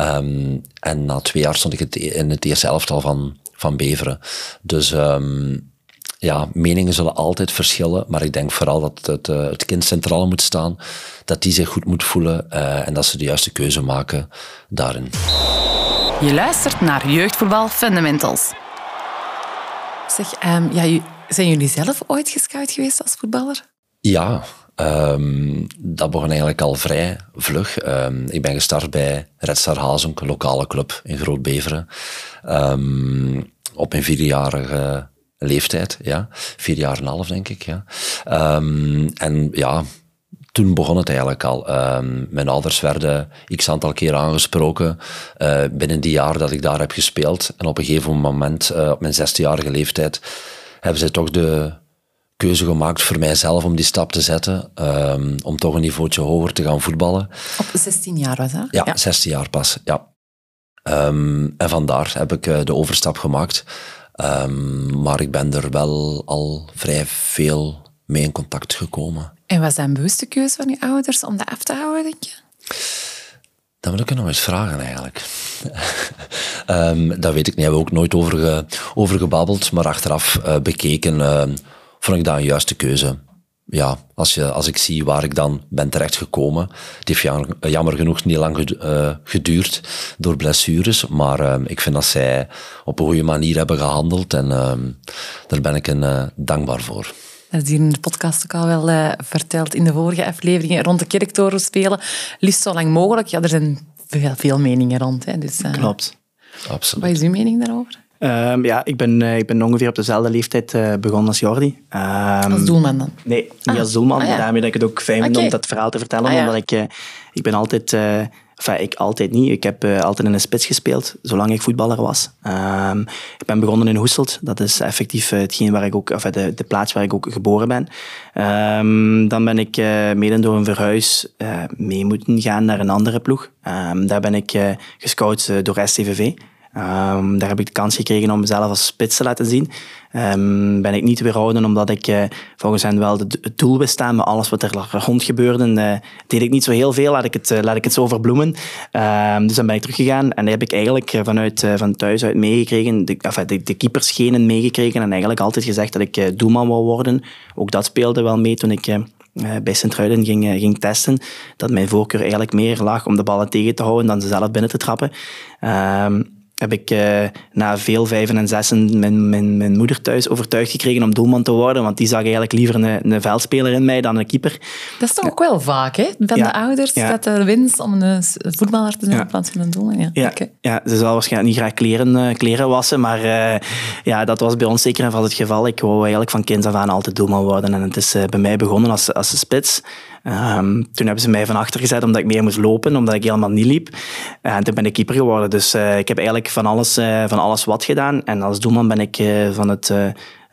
Speaker 2: Um, en na twee jaar stond ik in het eerste elftal van, van Beveren. Dus um, ja, meningen zullen altijd verschillen, maar ik denk vooral dat het, uh, het kind centraal moet staan, dat die zich goed moet voelen uh, en dat ze de juiste keuze maken daarin.
Speaker 1: Je luistert naar Jeugdvoetbal Fundamentals. Zeg, um, ja, zijn jullie zelf ooit gescout geweest als voetballer?
Speaker 2: Ja, um, dat begon eigenlijk al vrij vlug. Um, ik ben gestart bij Red Star Hazonk, een lokale club in Groot-Beveren. Um, op mijn vierjarige leeftijd, ja. Vier jaar en een half, denk ik, ja. en ja, toen begon het eigenlijk al. mijn ouders werden x aantal keer aangesproken uh, binnen die jaar dat ik daar heb gespeeld. En op een gegeven moment, uh, op mijn zestijarige leeftijd, hebben zij toch de keuze gemaakt voor mijzelf om die stap te zetten. Um, om toch een niveautje hoger te gaan voetballen.
Speaker 1: Op 16 jaar was dat?
Speaker 2: Ja, ja. 16 jaar pas, ja. Um, en vandaar heb ik uh, de overstap gemaakt. Um, maar ik ben er wel al vrij veel mee in contact gekomen.
Speaker 1: En was dat een bewuste keuze van je ouders om dat af te houden, denk je?
Speaker 2: Dat wil ik nog eens vragen eigenlijk. [LAUGHS] um, dat weet ik niet, hebben ook nooit over, over gebabbeld, maar achteraf uh, bekeken uh, vond ik dat een juiste keuze. Ja, als, je, als ik zie waar ik dan ben terechtgekomen. Het heeft jammer, jammer genoeg niet lang geduurd door blessures, maar ehm, ik vind dat zij op een goede manier hebben gehandeld en ehm, daar ben ik een eh, dankbaar voor.
Speaker 1: Dat is hier in de podcast ook al wel uh, verteld in de vorige afleveringen. Rond de kerktoren spelen, liefst zo lang mogelijk. Ja, er zijn veel, veel meningen rond. Hè, dus,
Speaker 3: uh, Klopt.
Speaker 2: Absoluut.
Speaker 1: Wat is uw mening daarover?
Speaker 3: Um, ja, ik ben, uh, ik ben ongeveer op dezelfde leeftijd uh, begonnen als Jordi.
Speaker 1: Um, als doelman dan?
Speaker 3: Nee, niet ah. als doelman. Ah, ja. Daarmee dat ik het ook fijn vind okay. om dat verhaal te vertellen. Ah, ja. Omdat ik, uh, ik ben altijd Ik altijd niet. Ik heb uh, altijd in een spits gespeeld, zolang ik voetballer was. Um, ik ben begonnen in Hoeselt. Dat is effectief uh, hetgeen waar ik ook, of de, de plaats waar ik ook geboren ben. Um, dan ben ik uh, mede door een verhuis mee moeten gaan naar een andere ploeg. Um, daar ben ik gescout door STVV. Ehm, daar heb ik de kans gekregen om mezelf als spits te laten zien. Um, ben ik niet weerhouden omdat ik uh, volgens hen wel de, het doel wist staan, maar alles wat er rond gebeurde, uh, deed ik niet zo heel veel, laat ik het, uh, laat ik het zo verbloemen. Um, dus dan ben ik teruggegaan en heb ik eigenlijk vanuit van thuis uit meegekregen, de, de, de keeperschenen meegekregen en eigenlijk altijd gezegd dat ik doelman wil worden. Ook dat speelde wel mee toen ik bij Sint-Truiden ging, ging testen, dat mijn voorkeur eigenlijk meer lag om de ballen tegen te houden dan ze zelf binnen te trappen. Heb ik uh, na veel vijven en zessen mijn, mijn, mijn moeder thuis overtuigd gekregen om doelman te worden, want die zag eigenlijk liever een, een veldspeler in mij dan een keeper.
Speaker 1: Dat is toch ook wel vaak, hè? Van ja, de ouders, ja. dat de winst om een voetballer te zijn in plaats van een doelman. Ja,
Speaker 3: ja. Okay. ja, ze zal waarschijnlijk niet graag kleren, uh, kleren wassen, maar uh, ja, dat was bij ons zeker en vast het geval. Ik wou eigenlijk van kinds af aan altijd doelman worden en het is bij mij begonnen als, als spits. Um, toen hebben ze mij van achter gezet omdat ik meer moest lopen, omdat ik helemaal niet liep. En toen ben ik keeper geworden. Dus uh, ik heb eigenlijk van alles, uh, van alles wat gedaan. En als doelman ben ik uh, van het...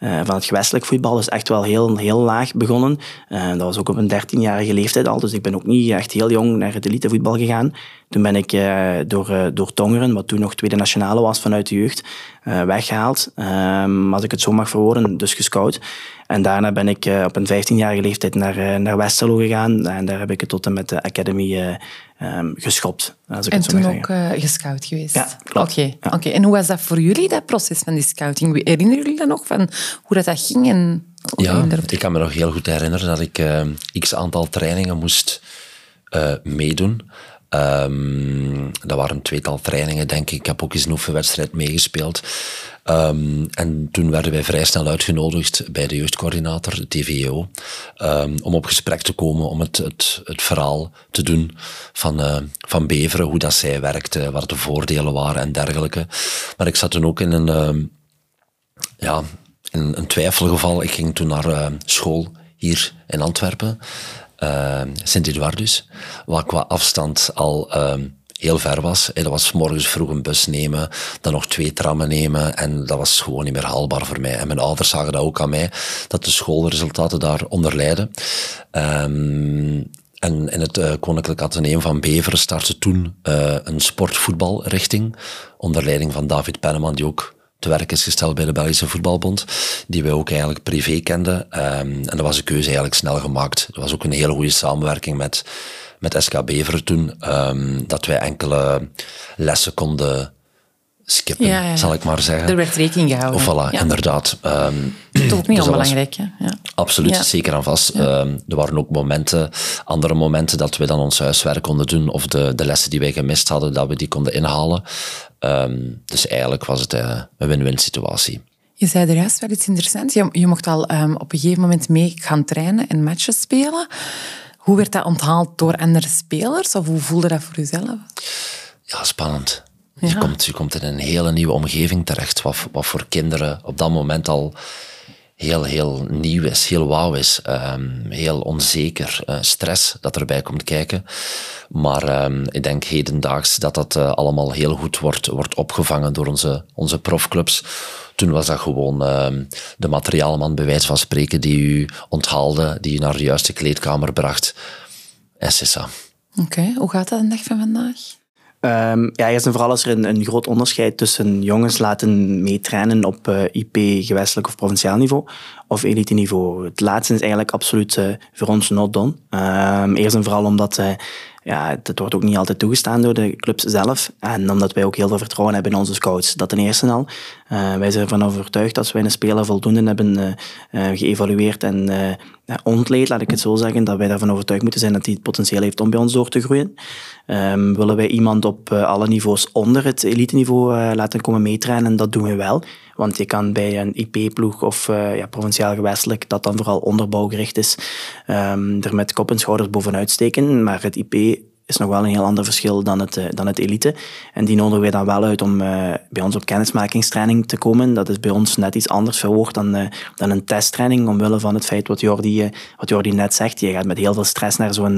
Speaker 3: Uh, van het gewestelijk voetbal. Dus echt wel heel, heel laag begonnen. Uh, dat was ook op een 13-jarige leeftijd al. Dus ik ben ook niet echt heel jong naar het elitevoetbal gegaan. Toen ben ik uh, door, door Tongeren, wat toen nog tweede nationale was vanuit de jeugd, weggehaald. Ehm, als ik het zo mag verwoorden, dus gescout. En daarna ben ik op een 15-jarige leeftijd naar, naar Westerlo gegaan. En daar heb ik het tot en met de Academy um, geschopt.
Speaker 1: Als ik en toen ook gescout geweest?
Speaker 3: Ja, klopt.
Speaker 1: Oké, okay. okay. en hoe was dat voor jullie, dat proces van die scouting? Herinneren jullie dat nog, van hoe dat, dat ging? En
Speaker 2: ja, ik kan me nog heel goed herinneren dat ik x aantal trainingen moest meedoen. Um, dat waren tweetal trainingen, denk ik. Ik heb ook eens een oefenwedstrijd meegespeeld. Um, en toen werden wij vrij snel uitgenodigd bij de jeugdcoördinator, de TVO, um, ehm, om op gesprek te komen om het, het, het verhaal te doen van, uh, van Beveren, hoe dat zij werkte, wat de voordelen waren en dergelijke. Maar ik zat toen ook in een, ja, in een twijfelgeval. Ik ging toen naar uh, school hier in Antwerpen uh, Sint-Eduardus, wat qua afstand al uh, heel ver was. En dat was morgens vroeg een bus nemen, dan nog twee trammen nemen en dat was gewoon niet meer haalbaar voor mij. En mijn ouders zagen dat ook aan mij, dat de schoolresultaten daar onder lijden. Um, en in het uh, Koninklijk Atheneum van Beveren startte toen uh, een sportvoetbalrichting onder leiding van David Penneman, die ook te werk is gesteld bij de Belgische Voetbalbond, die wij ook eigenlijk privé kenden. Um, en dat was een keuze eigenlijk snel gemaakt. Er was ook een hele goede samenwerking met, met SK Beveren toen, um, dat wij enkele lessen konden skippen, ja, ja. zal ik maar zeggen.
Speaker 1: Er werd rekening gehouden.
Speaker 2: Of voilà, ja. inderdaad. Um,
Speaker 1: dat is ook niet dus onbelangrijk. Was.
Speaker 2: Absoluut, zeker en vast. Um, er waren ook momenten, andere momenten dat we dan ons huiswerk konden doen of de, de lessen die wij gemist hadden, dat we die konden inhalen. Um, dus eigenlijk was het uh, een win-win situatie.
Speaker 1: Je zei er juist wel iets interessants. Je, je mocht al op een gegeven moment mee gaan trainen en matches spelen. Hoe werd dat onthaald door andere spelers? Of hoe voelde dat voor jezelf?
Speaker 2: Ja, spannend. Ja. Je, komt, je komt in een hele nieuwe omgeving terecht, wat, wat voor kinderen op dat moment al heel, heel nieuw is, heel wauw is, um, heel onzeker, uh, stress dat erbij komt kijken. Maar um, ik denk hedendaags dat dat uh, allemaal heel goed wordt, wordt opgevangen door onze, onze profclubs. Toen was dat gewoon um, de materiaalman, bij wijze van spreken, die u onthaalde, die u naar de juiste kleedkamer bracht. En Oké,
Speaker 1: okay. hoe gaat dat een dag van vandaag?
Speaker 3: Um, ja, eerst en vooral is er een, groot onderscheid tussen jongens laten meetrainen op uh, IP, gewestelijk of provinciaal niveau of elite niveau. Het laatste is eigenlijk absoluut uh, voor ons not done. Um, eerst en vooral omdat uh, ja, dat wordt ook niet altijd toegestaan door de clubs zelf. En omdat wij ook heel veel vertrouwen hebben in onze scouts. Dat ten eerste al. Uh, wij zijn ervan overtuigd dat wij een speler voldoende hebben uh, uh, geëvalueerd en ontleed, laat ik het zo zeggen, dat wij daarvan overtuigd moeten zijn dat hij het potentieel heeft om bij ons door te groeien. Um, willen wij iemand op alle niveaus onder het elite niveau laten komen meetrainen, dat doen we wel. Want je kan bij een IP-ploeg of uh, ja, provinciaal gewestelijk, dat dan vooral onderbouwgericht is, um, er met kop en schouders bovenuit steken. Maar het IP is nog wel een heel ander verschil dan het, uh, dan het elite. En die nodigen wij dan wel uit om uh, bij ons op kennismakingstraining te komen. Dat is bij ons net iets anders verwoord dan, uh, dan een testtraining, omwille van het feit wat Jordi, wat Jordi net zegt. Je gaat met heel veel stress naar zo'n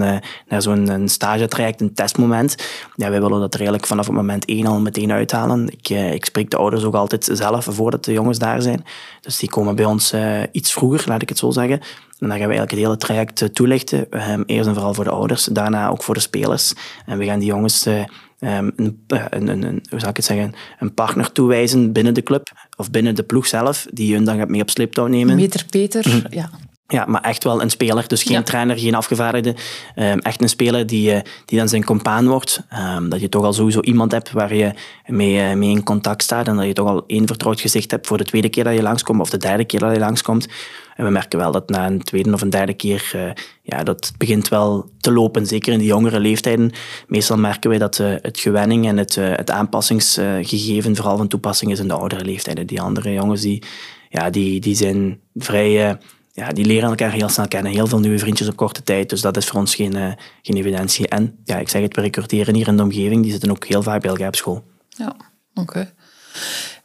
Speaker 3: naar zo'n traject, een testmoment. Ja, wij willen dat er eigenlijk vanaf het moment één al meteen uithalen. Ik, ik spreek de ouders ook altijd zelf voordat de jongens daar zijn. Dus die komen bij ons iets vroeger, laat ik het zo zeggen. En dan gaan we eigenlijk het hele traject toelichten. Eerst en vooral voor de ouders, daarna ook voor de spelers. En we gaan die jongens ehm, een, een, een, een, hoe zou ik het zeggen, een partner toewijzen binnen de club of binnen de ploeg zelf, die hun dan gaat mee op sleeptouw nemen.
Speaker 1: Meter Peter, mm. ja.
Speaker 3: Ja, maar echt wel een speler. Dus geen trainer, geen afgevaardigde. Um, echt een speler die, uh, die dan zijn compaan wordt. Um, dat je toch al sowieso iemand hebt waar je mee, uh, mee in contact staat. En dat je toch al één vertrouwd gezicht hebt voor de tweede keer dat je langskomt. Of de derde keer dat je langskomt. En we merken wel dat na een tweede of een derde keer, uh, ja, dat begint wel te lopen. Zeker in de jongere leeftijden. Meestal merken wij dat het gewenning en het, het aanpassingsgegeven vooral van toepassing is in de oudere leeftijden. Die andere jongens die, ja, die, die zijn vrij ja, die leren elkaar heel snel kennen. Heel veel nieuwe vriendjes op korte tijd. Dus dat is voor ons geen, uh, geen evidentie. En ja, ik zeg het, we recruteren hier in de omgeving. Die zitten ook heel vaak bij elkaar op school.
Speaker 1: Ja, oké.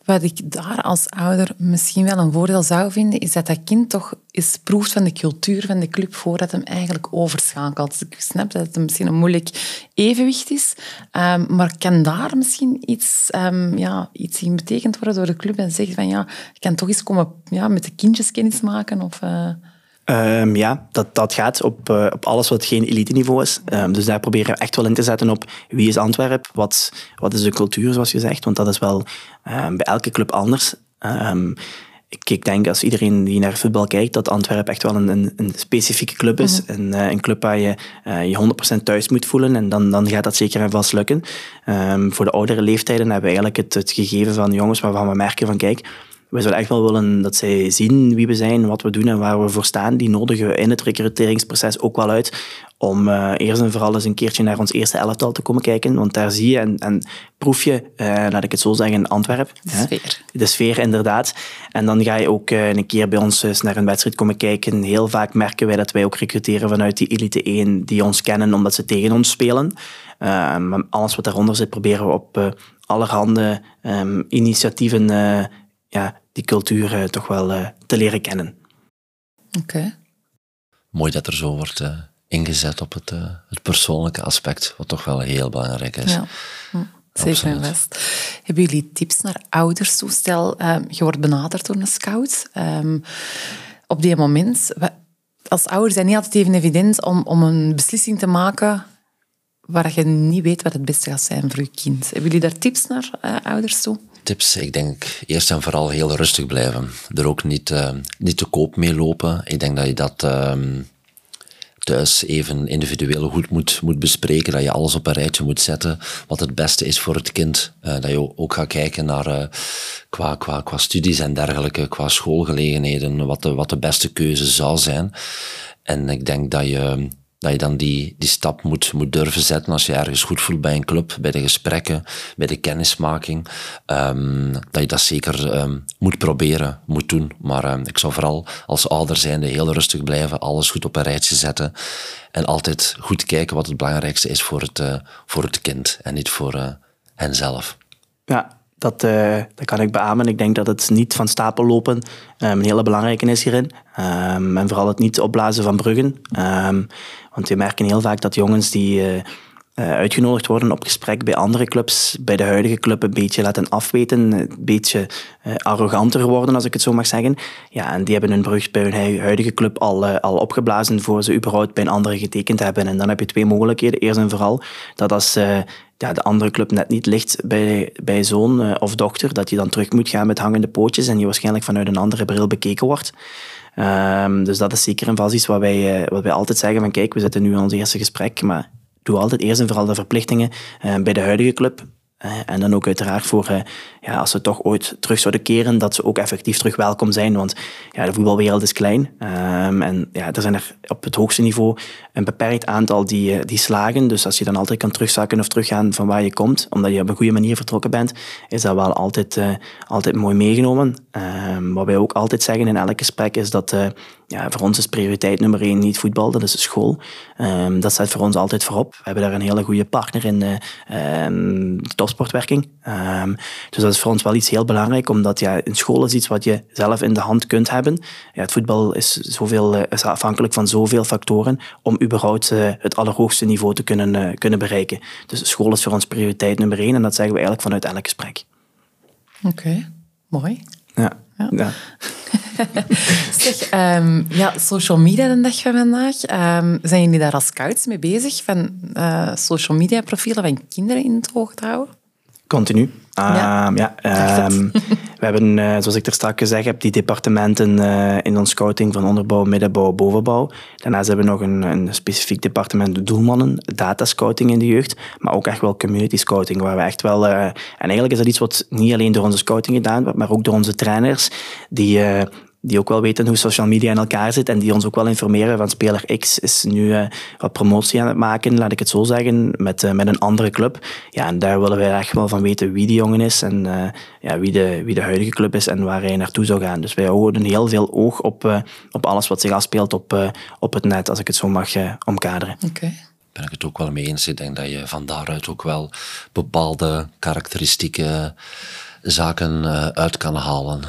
Speaker 1: Wat ik daar als ouder misschien wel een voordeel zou vinden, is dat dat kind toch eens proeft van de cultuur van de club voordat hem eigenlijk overschakelt. Ik snap dat het misschien een moeilijk evenwicht is, um, maar kan daar misschien iets, um, ja, iets in betekend worden door de club en zeggen van ja, je kan toch eens komen ja, met de kindjes kennis maken of... Uh...
Speaker 3: Um, ja, dat, dat gaat op, uh, op alles wat geen elite-niveau is. Um, dus daar proberen we echt wel in te zetten op wie is Antwerpen, wat, wat is de cultuur, zoals je zegt. Want dat is wel um, bij elke club anders. Ik, ik, denk als iedereen die naar voetbal kijkt, dat Antwerpen echt wel een, een, een specifieke club is. Mm een, uh, een, club waar je uh, je 100% thuis moet voelen. En dan, dan gaat dat zeker en vast lukken. voor de oudere leeftijden hebben we eigenlijk het, het gegeven van jongens waarvan we merken van kijk, we zouden echt wel willen dat zij zien wie we zijn, wat we doen en waar we voor staan. Die nodigen we in het recruteringsproces ook wel uit om uh, eerst en vooral eens een keertje naar ons eerste elftal te komen kijken. Want daar zie je en, en proef je, uh, laat ik het zo zeggen, Antwerpen.
Speaker 1: De sfeer.
Speaker 3: De sfeer, inderdaad. En dan ga je ook uh, een keer bij ons eens naar een wedstrijd komen kijken. Heel vaak merken wij dat wij ook recruteren vanuit die elite 1 die ons kennen omdat ze tegen ons spelen. maar alles wat daaronder zit proberen we op allerhande um, initiatieven ja, die cultuur uh, toch wel uh, te leren kennen.
Speaker 1: Oké.
Speaker 2: Mooi dat er zo wordt uh, ingezet op het, het persoonlijke aspect, wat toch wel heel belangrijk is. Ja.
Speaker 1: Hm. Zeker en vast. Hebben jullie tips naar ouders? Zo stel, um, je wordt benaderd door een scout. Um, op die moment, als ouder zijn niet altijd even evident om, om een beslissing te maken waar je niet weet wat het beste gaat zijn voor je kind. Hebben jullie daar tips naar uh, ouders toe?
Speaker 2: Tips? Ik denk eerst en vooral heel rustig blijven. Er ook niet, uh, niet te koop mee lopen. Ik denk dat je dat uh, thuis even individueel goed moet, moet bespreken. Dat je alles op een rijtje moet zetten. Wat het beste is voor het kind. Uh, dat je ook gaat kijken naar uh, qua, qua, qua studies en dergelijke, qua schoolgelegenheden. Wat de, wat de beste keuze zou zijn. En ik denk dat je dat je dan die, die stap moet, moet durven zetten als je ergens goed voelt bij een club, bij de gesprekken, bij de kennismaking. Um, dat je dat zeker um, moet proberen, moet doen. Maar um, ik zou vooral als ouder zijnde heel rustig blijven, alles goed op een rijtje zetten. En altijd goed kijken wat het belangrijkste is voor het, uh, voor het kind en niet voor uh, henzelf.
Speaker 3: Ja, dat, uh, dat kan ik beamen. Ik denk dat het niet van stapel lopen um, een hele belangrijke is hierin. Um, en vooral het niet opblazen van bruggen. Um, want we merken heel vaak dat jongens die uh, uh, uitgenodigd worden op gesprek bij andere clubs, bij de huidige club een beetje laten afweten, een beetje uh, arroganter worden, als ik het zo mag zeggen. Ja, en die hebben hun brug bij hun huidige club al, al opgeblazen voor ze überhaupt bij een andere getekend hebben. En dan heb je twee mogelijkheden. Eerst en vooral dat als ja, de andere club net niet ligt bij, bij zoon of dochter, dat je dan terug moet gaan met hangende pootjes en je waarschijnlijk vanuit een andere bril bekeken wordt. Um, dus dat is zeker een vast iets wat wij, wat wij altijd zeggen van kijk, we zitten nu in ons eerste gesprek, maar doe altijd eerst en vooral de verplichtingen uh, bij de huidige club. Uh, en dan ook uiteraard voor, uh, ja, als ze toch ooit terug zouden keren, dat ze ook effectief terug welkom zijn. Want ja, de voetbalwereld is klein. Um, en ja, er zijn er op het hoogste niveau een beperkt aantal die, die slagen. Dus als je dan altijd kan terugzakken of teruggaan van waar je komt, omdat je op een goede manier vertrokken bent, is dat wel altijd, altijd mooi meegenomen. Um, wat wij ook altijd zeggen in elk gesprek is dat ja, voor ons is prioriteit nummer één niet voetbal, dat is de school. Um, dat staat voor ons altijd voorop. We hebben daar een hele goede partner in de, de topsportwerking. Um, dus dat is voor ons wel iets heel belangrijk, omdat ja, een school is iets wat je zelf in de hand kunt hebben. Ja, het voetbal is, zoveel, uh, is afhankelijk van zoveel factoren om überhaupt uh, het allerhoogste niveau te kunnen, uh, kunnen bereiken. Dus school is voor ons prioriteit nummer één en dat zeggen we eigenlijk vanuit elk gesprek.
Speaker 1: Oké, okay. mooi.
Speaker 3: Ja. ja. [LAUGHS]
Speaker 1: zeg, um, ja, social media de dag van vandaag. Um, zijn jullie daar als scouts mee bezig? Van uh, social media profielen van kinderen in het oog te houden?
Speaker 3: Continu. Ja. Um, ja we hebben, uh, zoals ik er straks gezegd heb, die departementen uh, in ons scouting van onderbouw, middenbouw, bovenbouw. Daarnaast hebben we nog een, een specifiek departement doelmannen, data scouting in de jeugd, maar ook echt wel community scouting, waar we echt wel... Uh, en eigenlijk is dat iets wat niet alleen door onze scouting gedaan wordt, maar ook door onze trainers, die die ook wel weten hoe social media in elkaar zit en die ons ook wel informeren van speler X is nu uh, wat promotie aan het maken, laat ik het zo zeggen, met, uh, met een andere club. Ja, en daar willen wij echt wel van weten wie die jongen is en uh, ja, wie, de, wie de huidige club is en waar hij naartoe zou gaan. Dus wij houden heel veel oog op, op alles wat zich afspeelt op, op het net, als ik het zo mag omkaderen.
Speaker 1: Oké. Okay
Speaker 2: ben ik het ook wel mee eens. Ik denk dat je van daaruit ook wel bepaalde karakteristieke zaken uit kan halen.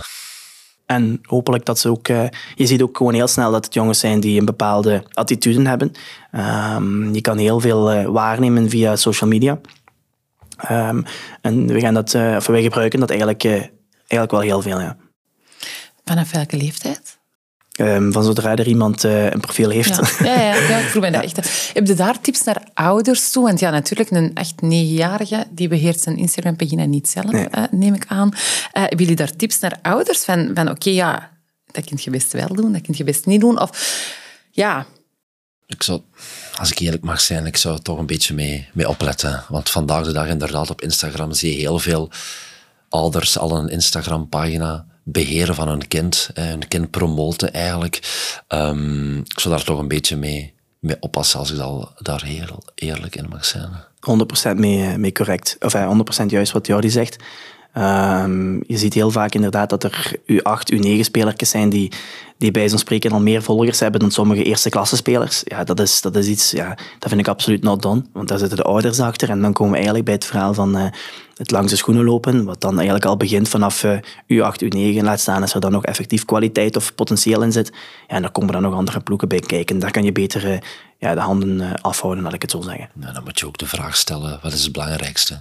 Speaker 3: En hopelijk dat ze ook... Uh, je ziet ook gewoon heel snel dat het jongens zijn die een bepaalde attitude hebben. Um, je kan heel veel uh, waarnemen via social media. Um, en we, gaan dat, uh, of wij gebruiken dat eigenlijk, eigenlijk wel heel veel, ja.
Speaker 1: Vanaf welke leeftijd?
Speaker 3: Um, van zodra er iemand uh, een profiel heeft.
Speaker 1: Ja, ja, ja, ja ik vroeg mij dat echt. Heb je daar tips naar ouders toe? Want ja, natuurlijk, een echt negenjarige die beheert zijn Instagram-pagina niet zelf, nee. uh, neem ik aan. Uh, hebben jullie daar tips naar ouders? Van, van oké, okay, ja, dat kun je best wel doen, dat kun je best niet doen. Of ja...
Speaker 2: Ik zou, als ik eerlijk mag zijn, ik zou toch een beetje mee, mee opletten. Want vandaag de dag inderdaad op Instagram zie je heel veel ouders al een Instagram-pagina beheren van een kind, een kind promoten eigenlijk. Um, ik zou daar toch een beetje mee, mee oppassen als ik al daar heel eerlijk in mag zijn.
Speaker 3: 100% mee, mee correct. Of 100% juist wat Jordi zegt. Um, je ziet heel vaak inderdaad dat er U8, U9 spelertjes zijn die, die bij zo'n spreken al meer volgers hebben dan sommige eerste klasse spelers. Ja, dat is, dat is iets, ja, dat vind ik absoluut not done. Want daar zitten de ouders achter. En dan komen we eigenlijk bij het verhaal van uh, het langs de schoenen lopen. Wat dan eigenlijk al begint vanaf uh, U8, U9. Laat staan als er dan nog effectief kwaliteit of potentieel in zit. Ja, en dan komen er nog andere ploegen bij kijken. Daar kan je beter uh, ja, de handen afhouden, laat ik het zo zeggen.
Speaker 2: Ja, dan moet je ook de vraag stellen, wat is het belangrijkste?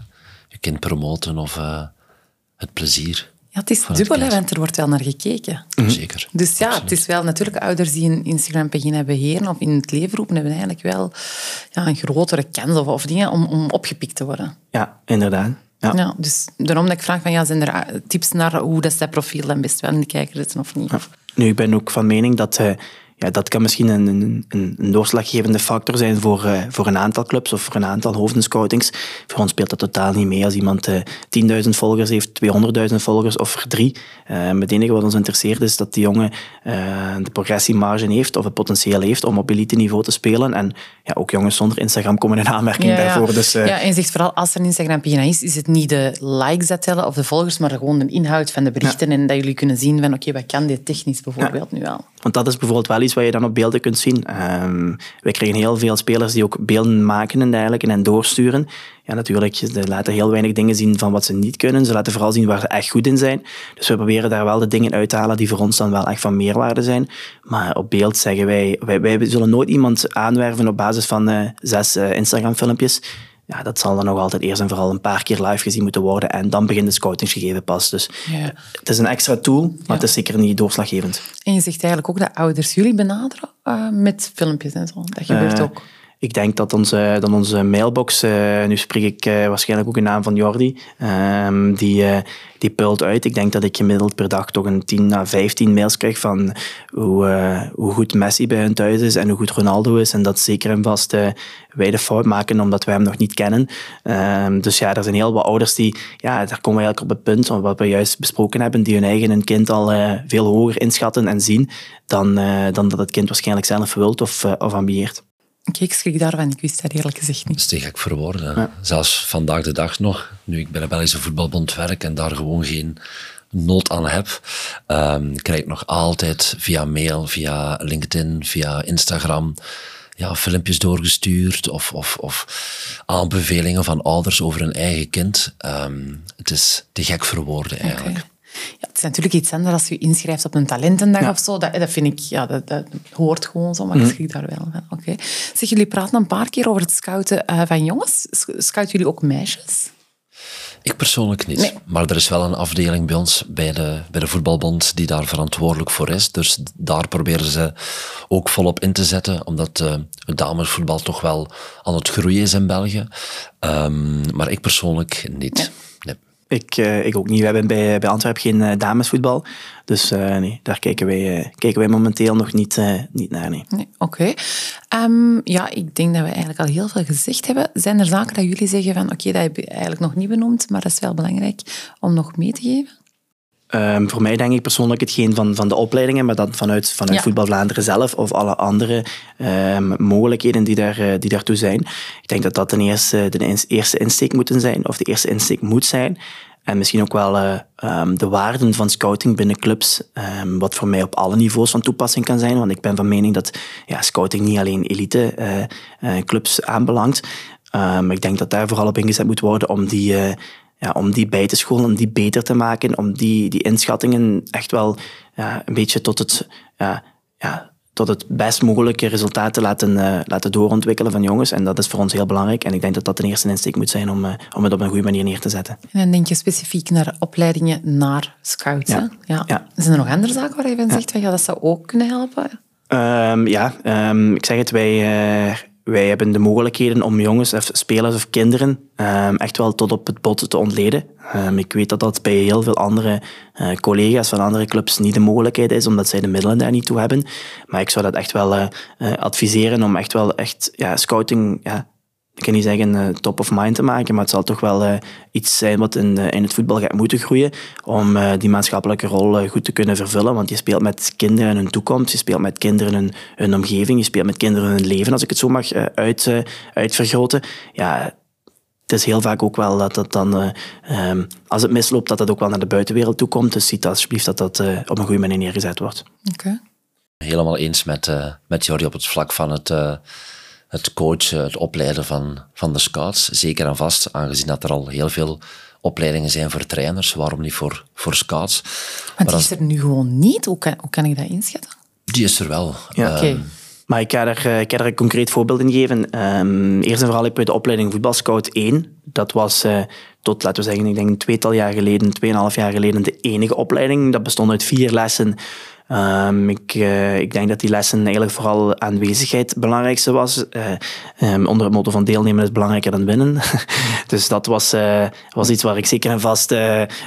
Speaker 2: Je kind promoten of het plezier.
Speaker 1: Ja, het is dubbel, hè, want er wordt wel naar gekeken.
Speaker 2: Mhm. Zeker.
Speaker 1: Dus ja, het is wel natuurlijk ouders die een Instagram-pagina hebben beheren of in het leven roepen, hebben eigenlijk wel ja, een grotere kans of, of dingen om, om opgepikt te worden.
Speaker 3: Ja, inderdaad. Ja.
Speaker 1: ja. dus daarom dat ik vraag van, ja, zijn er tips naar hoe dat, dat profiel dan best wel in de kijker zitten of niet? Ja.
Speaker 3: Nu, ik ben ook van mening dat... Uh, ja, dat kan misschien een, een, een doorslaggevende factor zijn voor, uh, voor een aantal clubs of voor een aantal hoofdenscoutings. Voor ons speelt dat totaal niet mee als iemand uh, eh, 10.000 volgers heeft, 200.000 volgers of er drie. Uh, het enige wat ons interesseert is dat die jongen de progressiemarge heeft of het potentieel heeft om op elite niveau te spelen. En ja, ook jongens zonder Instagram komen in aanmerking daarvoor. Dus,
Speaker 1: ja, en je zegt vooral als er een Instagram-pagina is, is het niet de likes dat tellen of de volgers, maar gewoon de inhoud van de berichten en dat jullie kunnen zien van oké, wat kan dit technisch bijvoorbeeld nu al?
Speaker 3: Want dat is bijvoorbeeld wel iets wat je dan op beelden kunt zien. Um, wij krijgen heel veel spelers die ook beelden maken en dergelijke en doorsturen. Ja, natuurlijk, ze laten heel weinig dingen zien van wat ze niet kunnen. Ze laten vooral zien waar ze echt goed in zijn. Dus we proberen daar wel de dingen uit te halen die voor ons dan wel echt van meerwaarde zijn. Maar op beeld zeggen wij, wij, wij zullen nooit iemand aanwerven op basis van uh, zes uh, Instagram-filmpjes ja, dat zal dan nog altijd eerst en vooral een paar keer live gezien moeten worden. En dan begint de scoutingsgegeven pas. Dus ja. het is een extra tool, maar het is zeker niet doorslaggevend.
Speaker 1: En je zegt eigenlijk ook dat ouders jullie benaderen uh, met filmpjes en zo. Dat gebeurt uh, ook.
Speaker 3: Ik denk dat onze, dat onze mailbox, uh, nu spreek ik waarschijnlijk ook in naam van Jordi, ehm, die, die pult uit. Ik denk dat ik gemiddeld per dag toch een 10 à 15 mails krijg van hoe, uh, hoe goed Messi bij hun thuis is en hoe goed Ronaldo is. En dat zeker en vast uh, wij de fout maken omdat wij hem nog niet kennen. Uh, dus ja, er zijn heel wat ouders die, ja, daar komen we eigenlijk op het punt, wat we juist besproken hebben, die hun eigen kind al uh, veel hoger inschatten en zien dan, dan dat het kind waarschijnlijk zelf wilt of, of ambieert.
Speaker 1: Okay, ik schrik daarvan, ik wist dat eerlijk gezegd niet.
Speaker 2: Dat is te gek voor woorden. Ja. Zelfs vandaag de dag nog, nu ik bij de Belgische Voetbalbond werk en daar gewoon geen nood aan heb, um, krijg ik nog altijd via mail, via LinkedIn, via Instagram ja, filmpjes doorgestuurd of, of, of aanbevelingen van ouders over hun eigen kind. Um, het is te gek voor woorden eigenlijk.
Speaker 1: Ja, het is natuurlijk iets anders als je inschrijft op een talentendag of zo. Dat, dat vind ik, ja, dat, dat hoort gewoon zo, maar ik mhm. schrik daar wel van. Oké. Zeg, jullie praten een paar keer over het scouten uh, van jongens. Scouten jullie ook meisjes?
Speaker 2: Ik persoonlijk niet. Maar er is wel een afdeling bij ons, bij de, bij de voetbalbond, die daar verantwoordelijk voor is. Dus daar proberen ze ook volop in te zetten, omdat uh, het damesvoetbal toch wel aan het groeien is in België. Um, maar ik persoonlijk niet. Nee.
Speaker 3: Ik, uh, ik ook niet. We hebben bij, bij Antwerpen geen uh, damesvoetbal. Dus uh, nee, daar kijken wij, kijken wij momenteel nog niet, niet naar. Nee.
Speaker 1: Oké. Um, ja, ik denk dat we eigenlijk al heel veel gezegd hebben. Zijn er zaken dat jullie zeggen van oké, dat heb je eigenlijk nog niet benoemd, maar dat is wel belangrijk om nog mee te geven?
Speaker 3: Um, voor mij denk ik persoonlijk hetgeen van, van de opleidingen, maar dan vanuit, vanuit ja. Voetbal Vlaanderen zelf of alle andere um, mogelijkheden die, daar, uh, die daartoe zijn. Ik denk dat dat ten eerste de eerste insteek moeten zijn, of de eerste insteek moet zijn. En misschien ook wel uh, um, de waarden van scouting binnen clubs, um, wat voor mij op alle niveaus van toepassing kan zijn. Want ik ben van mening dat ja, scouting niet alleen elite uh, uh, clubs aanbelangt. Um, ik denk dat daar vooral op ingezet moet worden om die, ja, om die bij te scholen, om die beter te maken, om die, die inschattingen echt wel ja, een beetje tot het, ja, ja, tot het best mogelijke resultaat te laten, uh, laten doorontwikkelen van jongens. En dat is voor ons heel belangrijk. En ik denk dat dat de eerste insteek moet zijn om, uh, om het op een goede manier neer te zetten.
Speaker 1: En dan denk je specifiek naar opleidingen naar scouts. Ja. ja. ja. Zijn er nog andere zaken waar je van zegt, van, ja, dat zou ook kunnen helpen?
Speaker 3: Um, ja, um, ik zeg het, wij, uh, wij hebben de mogelijkheden om jongens of spelers of kinderen um, echt wel tot op het bot te ontleden. Um, ik weet dat dat bij heel veel andere uh, collega's van andere clubs niet de mogelijkheid is, omdat zij de middelen daar niet toe hebben. Maar ik zou dat echt wel uh, uh, adviseren om echt wel echt ja, scouting ja, ik kan niet zeggen uh, top of mind te maken, maar het zal toch wel uh, iets zijn wat in, uh, in het voetbal gaat moeten groeien om die maatschappelijke rol goed te kunnen vervullen. Want je speelt met kinderen hun toekomst, je speelt met kinderen hun, hun omgeving, je speelt met kinderen hun leven, als ik het zo mag uit, uitvergroten. Ja, het is heel vaak ook wel dat dat dan, um, als het misloopt, dat dat ook wel naar de buitenwereld toe komt. Dus ziet alsjeblieft dat dat op een goede manier neergezet wordt.
Speaker 1: Oké. Okay.
Speaker 2: Helemaal eens met, met Jordi op het vlak van het het coachen, het opleiden van, van de scouts. Zeker en vast, aangezien dat er al heel veel opleidingen zijn voor trainers, waarom niet voor, voor scouts?
Speaker 1: Want die is er nu gewoon niet? Hoe kan, hoe kan ik dat inschatten?
Speaker 2: Die is er wel.
Speaker 3: Ja. Oké. Um, maar ik ga, er, eh, ik ga er een concreet voorbeeld in geven. Um, eerst en vooral heb je de opleiding voetbalscout 1. Dat was uh, tot, laten we zeggen, ik denk een tweetal jaar geleden, tweeënhalf jaar geleden, de enige opleiding. Dat bestond uit vier lessen Um, ik, uh, ik denk dat die lessen eigenlijk vooral aanwezigheid het belangrijkste was. Uh, um, onder het motto van deelnemen is belangrijker dan winnen. [LAUGHS] dus dat was, uh, was iets waar ik zeker en vast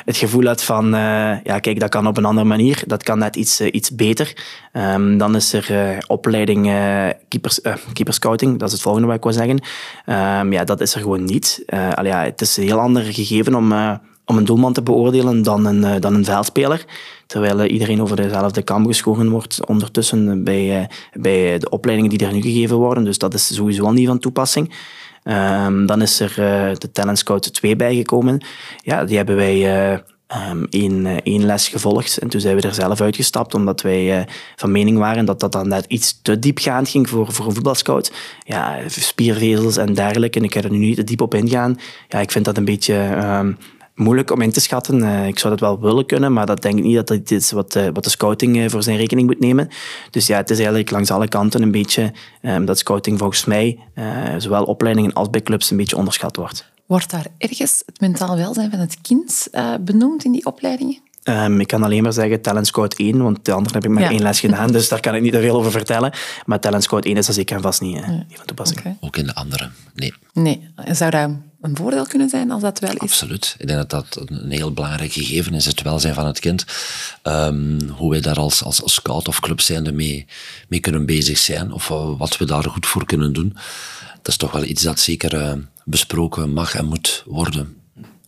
Speaker 3: het gevoel had van, ja kijk, dat kan op een andere manier. Dat kan net iets, iets beter. Um, dan is er opleiding keepers, keeperscouting, dat is het volgende wat ik wil zeggen. ja, dat is er gewoon niet. Het is een heel ander gegeven om om een doelman te beoordelen dan een, dan een veldspeler. Terwijl uh, iedereen over dezelfde kam geschoren wordt ondertussen bij, uh, bij de opleidingen die er nu gegeven worden. Dus dat is sowieso al niet van toepassing. Um, dan is er de Talent Scout 2 bijgekomen. Ja, die hebben wij um, één, één les gevolgd. En toen zijn we er zelf uitgestapt, omdat wij van mening waren dat dat dan net iets te diepgaand ging voor, voor een voetbalscout. Ja, spiervezels en dergelijke. En ik ga er nu niet te diep op ingaan. Ja, ik vind dat een beetje... Um, moeilijk om in te schatten. Uh, ik zou dat wel willen kunnen, maar dat denk ik niet dat dat is wat, uh, wat de scouting uh, voor zijn rekening moet nemen. Dus ja, het is eigenlijk langs alle kanten een beetje um, dat scouting volgens mij, zowel opleidingen als bij clubs, een beetje onderschat wordt.
Speaker 1: Wordt daar ergens het mentaal welzijn van het kind benoemd in die opleidingen?
Speaker 3: Um, ik kan alleen maar zeggen Talent Scout 1, want de andere heb ik maar ja. één les gedaan, [LAUGHS] dus daar kan ik niet te veel over vertellen. Maar Talent Scout 1 is dat zeker en vast niet, van toepassing. Okay.
Speaker 2: Ook in de andere, nee.
Speaker 1: Nee, zou dat een voordeel kunnen zijn als dat wel is?
Speaker 2: Absoluut. Ik denk dat dat een heel belangrijk gegeven is, het welzijn van het kind. Um, hoe wij daar als, als, als scout of club zijnde mee, mee kunnen bezig zijn, of uh, wat we daar goed voor kunnen doen. Dat is toch wel iets dat zeker uh, besproken mag en moet worden.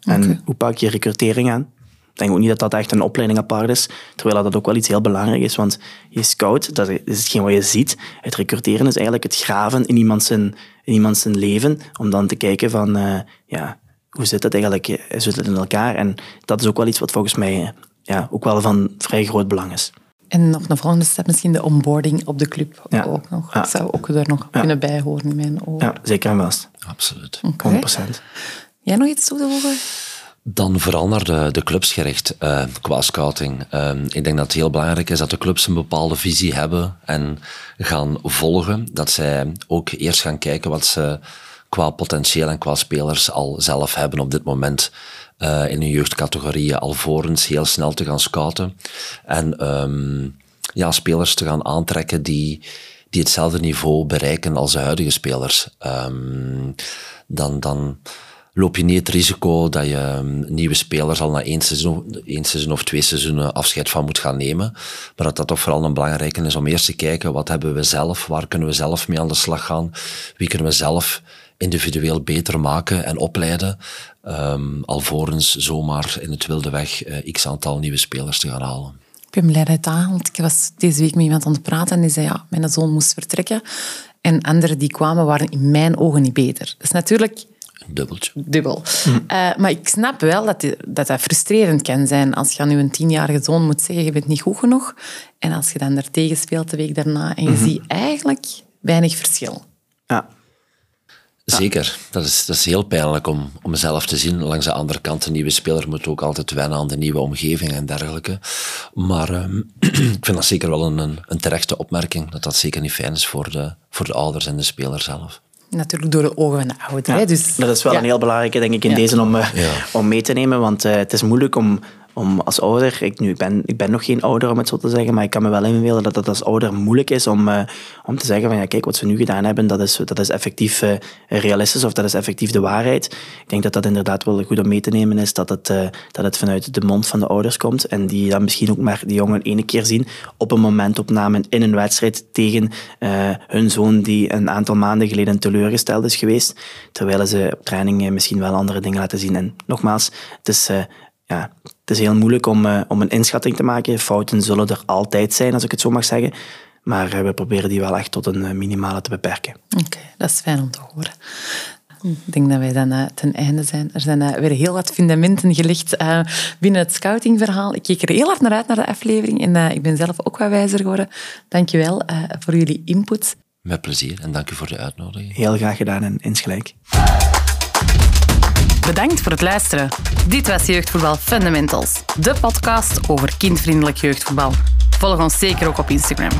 Speaker 3: En okay. hoe pak je recrutering aan? Ik denk ook niet dat dat echt een opleiding apart is, terwijl dat ook wel iets heel belangrijk is, want je scout, dat is hetgeen wat je ziet. Het recruteren is eigenlijk het graven in iemand zijn, in iemand zijn leven, om dan te kijken van, uh, ja, hoe zit het eigenlijk, zit het in elkaar? En dat is ook wel iets wat volgens mij ja, ook wel van vrij groot belang is.
Speaker 1: En nog een volgende stap, misschien de onboarding op de club ja. ook nog. Dat zou ook er nog ja. kunnen bijhoren in mijn ogen.
Speaker 3: Ja, zeker en vast.
Speaker 2: Absoluut.
Speaker 3: Okay. 100%.
Speaker 1: Jij nog iets toe te voegen?
Speaker 2: Dan vooral naar de, de clubs gericht uh, qua scouting. Uh, ik denk dat het heel belangrijk is dat de clubs een bepaalde visie hebben en gaan volgen. Dat zij ook eerst gaan kijken wat ze qua potentieel en qua spelers al zelf hebben op dit moment uh, in een jeugdcategorie alvorens heel snel te gaan scouten. En um, ja, spelers te gaan aantrekken die, die hetzelfde niveau bereiken als de huidige spelers. Um, dan, dan loop je niet het risico dat je ehm, nieuwe spelers al na één seizoen, één seizoen of twee seizoenen afscheid van moet gaan nemen. Maar dat dat toch vooral een belangrijke is om eerst te kijken wat hebben we zelf, waar kunnen we zelf mee aan de slag gaan, wie kunnen we zelf individueel beter maken en opleiden, um, alvorens zomaar in het wilde weg uh, x aantal nieuwe spelers te gaan halen.
Speaker 1: Ik ben blij dat het aanhaalt. Ik was deze week met iemand aan het praten en die zei, ja, mijn zoon moest vertrekken. En anderen die kwamen waren in mijn ogen niet beter. Is natuurlijk
Speaker 2: Dubbeltje.
Speaker 1: Dubbel. Hm. Uh, maar ik snap wel dat, die, dat dat frustrerend kan zijn als je aan je tienjarige zoon moet zeggen je bent niet goed genoeg. En als je dan daartegen speelt de week daarna en je mm ziet eigenlijk weinig verschil.
Speaker 3: Ja.
Speaker 2: Zeker. Dat is, dat is heel pijnlijk om, om mezelf te zien. Langs de andere kant, een nieuwe speler moet ook altijd wennen aan de nieuwe omgeving en dergelijke. Maar uh, [CLEARS THROAT] ik vind dat zeker wel een, een, een terechte opmerking, dat dat zeker niet fijn is voor de, voor de ouders en de speler zelf.
Speaker 1: Natuurlijk door de ogen van de ouder. dus,
Speaker 3: dat is wel een heel belangrijke, denk ik, in deze om, uh, om mee te nemen. Want uh, het is moeilijk om om als ouder, ik, nu, ben, ik ben nog geen ouder om het zo te zeggen, maar ik kan me wel inbeelden dat het als ouder moeilijk is om, uh, om te zeggen van ja, kijk, wat ze nu gedaan hebben, dat is, dat is effectief uh, realistisch of dat is effectief de waarheid. Ik denk dat dat inderdaad wel goed om mee te nemen is, dat het, uh, dat het vanuit de mond van de ouders komt en die dan misschien ook maar die jongen ene keer zien op een momentopname in een wedstrijd tegen hun zoon die een aantal maanden geleden teleurgesteld is geweest, terwijl ze op training misschien wel andere dingen laten zien. En nogmaals, het is ja, het is heel moeilijk om, uh, om een inschatting te maken. Fouten zullen er altijd zijn, als ik het zo mag zeggen. Maar uh, we proberen die wel echt tot een uh, minimale te beperken.
Speaker 1: Oké, dat is fijn om te horen. Ik denk dat wij dan ten einde zijn. Er zijn weer heel wat fundamenten gelegd binnen het scoutingverhaal. Ik keek er heel hard naar uit naar de aflevering en ik ben zelf ook wat wijzer geworden. Dank je wel voor jullie input.
Speaker 2: Met plezier en dank u voor de uitnodiging.
Speaker 3: Heel graag gedaan en insgelijk.
Speaker 1: Bedankt voor het luisteren. Dit was Jeugdvoetbal Fundamentals, de podcast over kindvriendelijk jeugdvoetbal. Volg ons zeker ook op Instagram.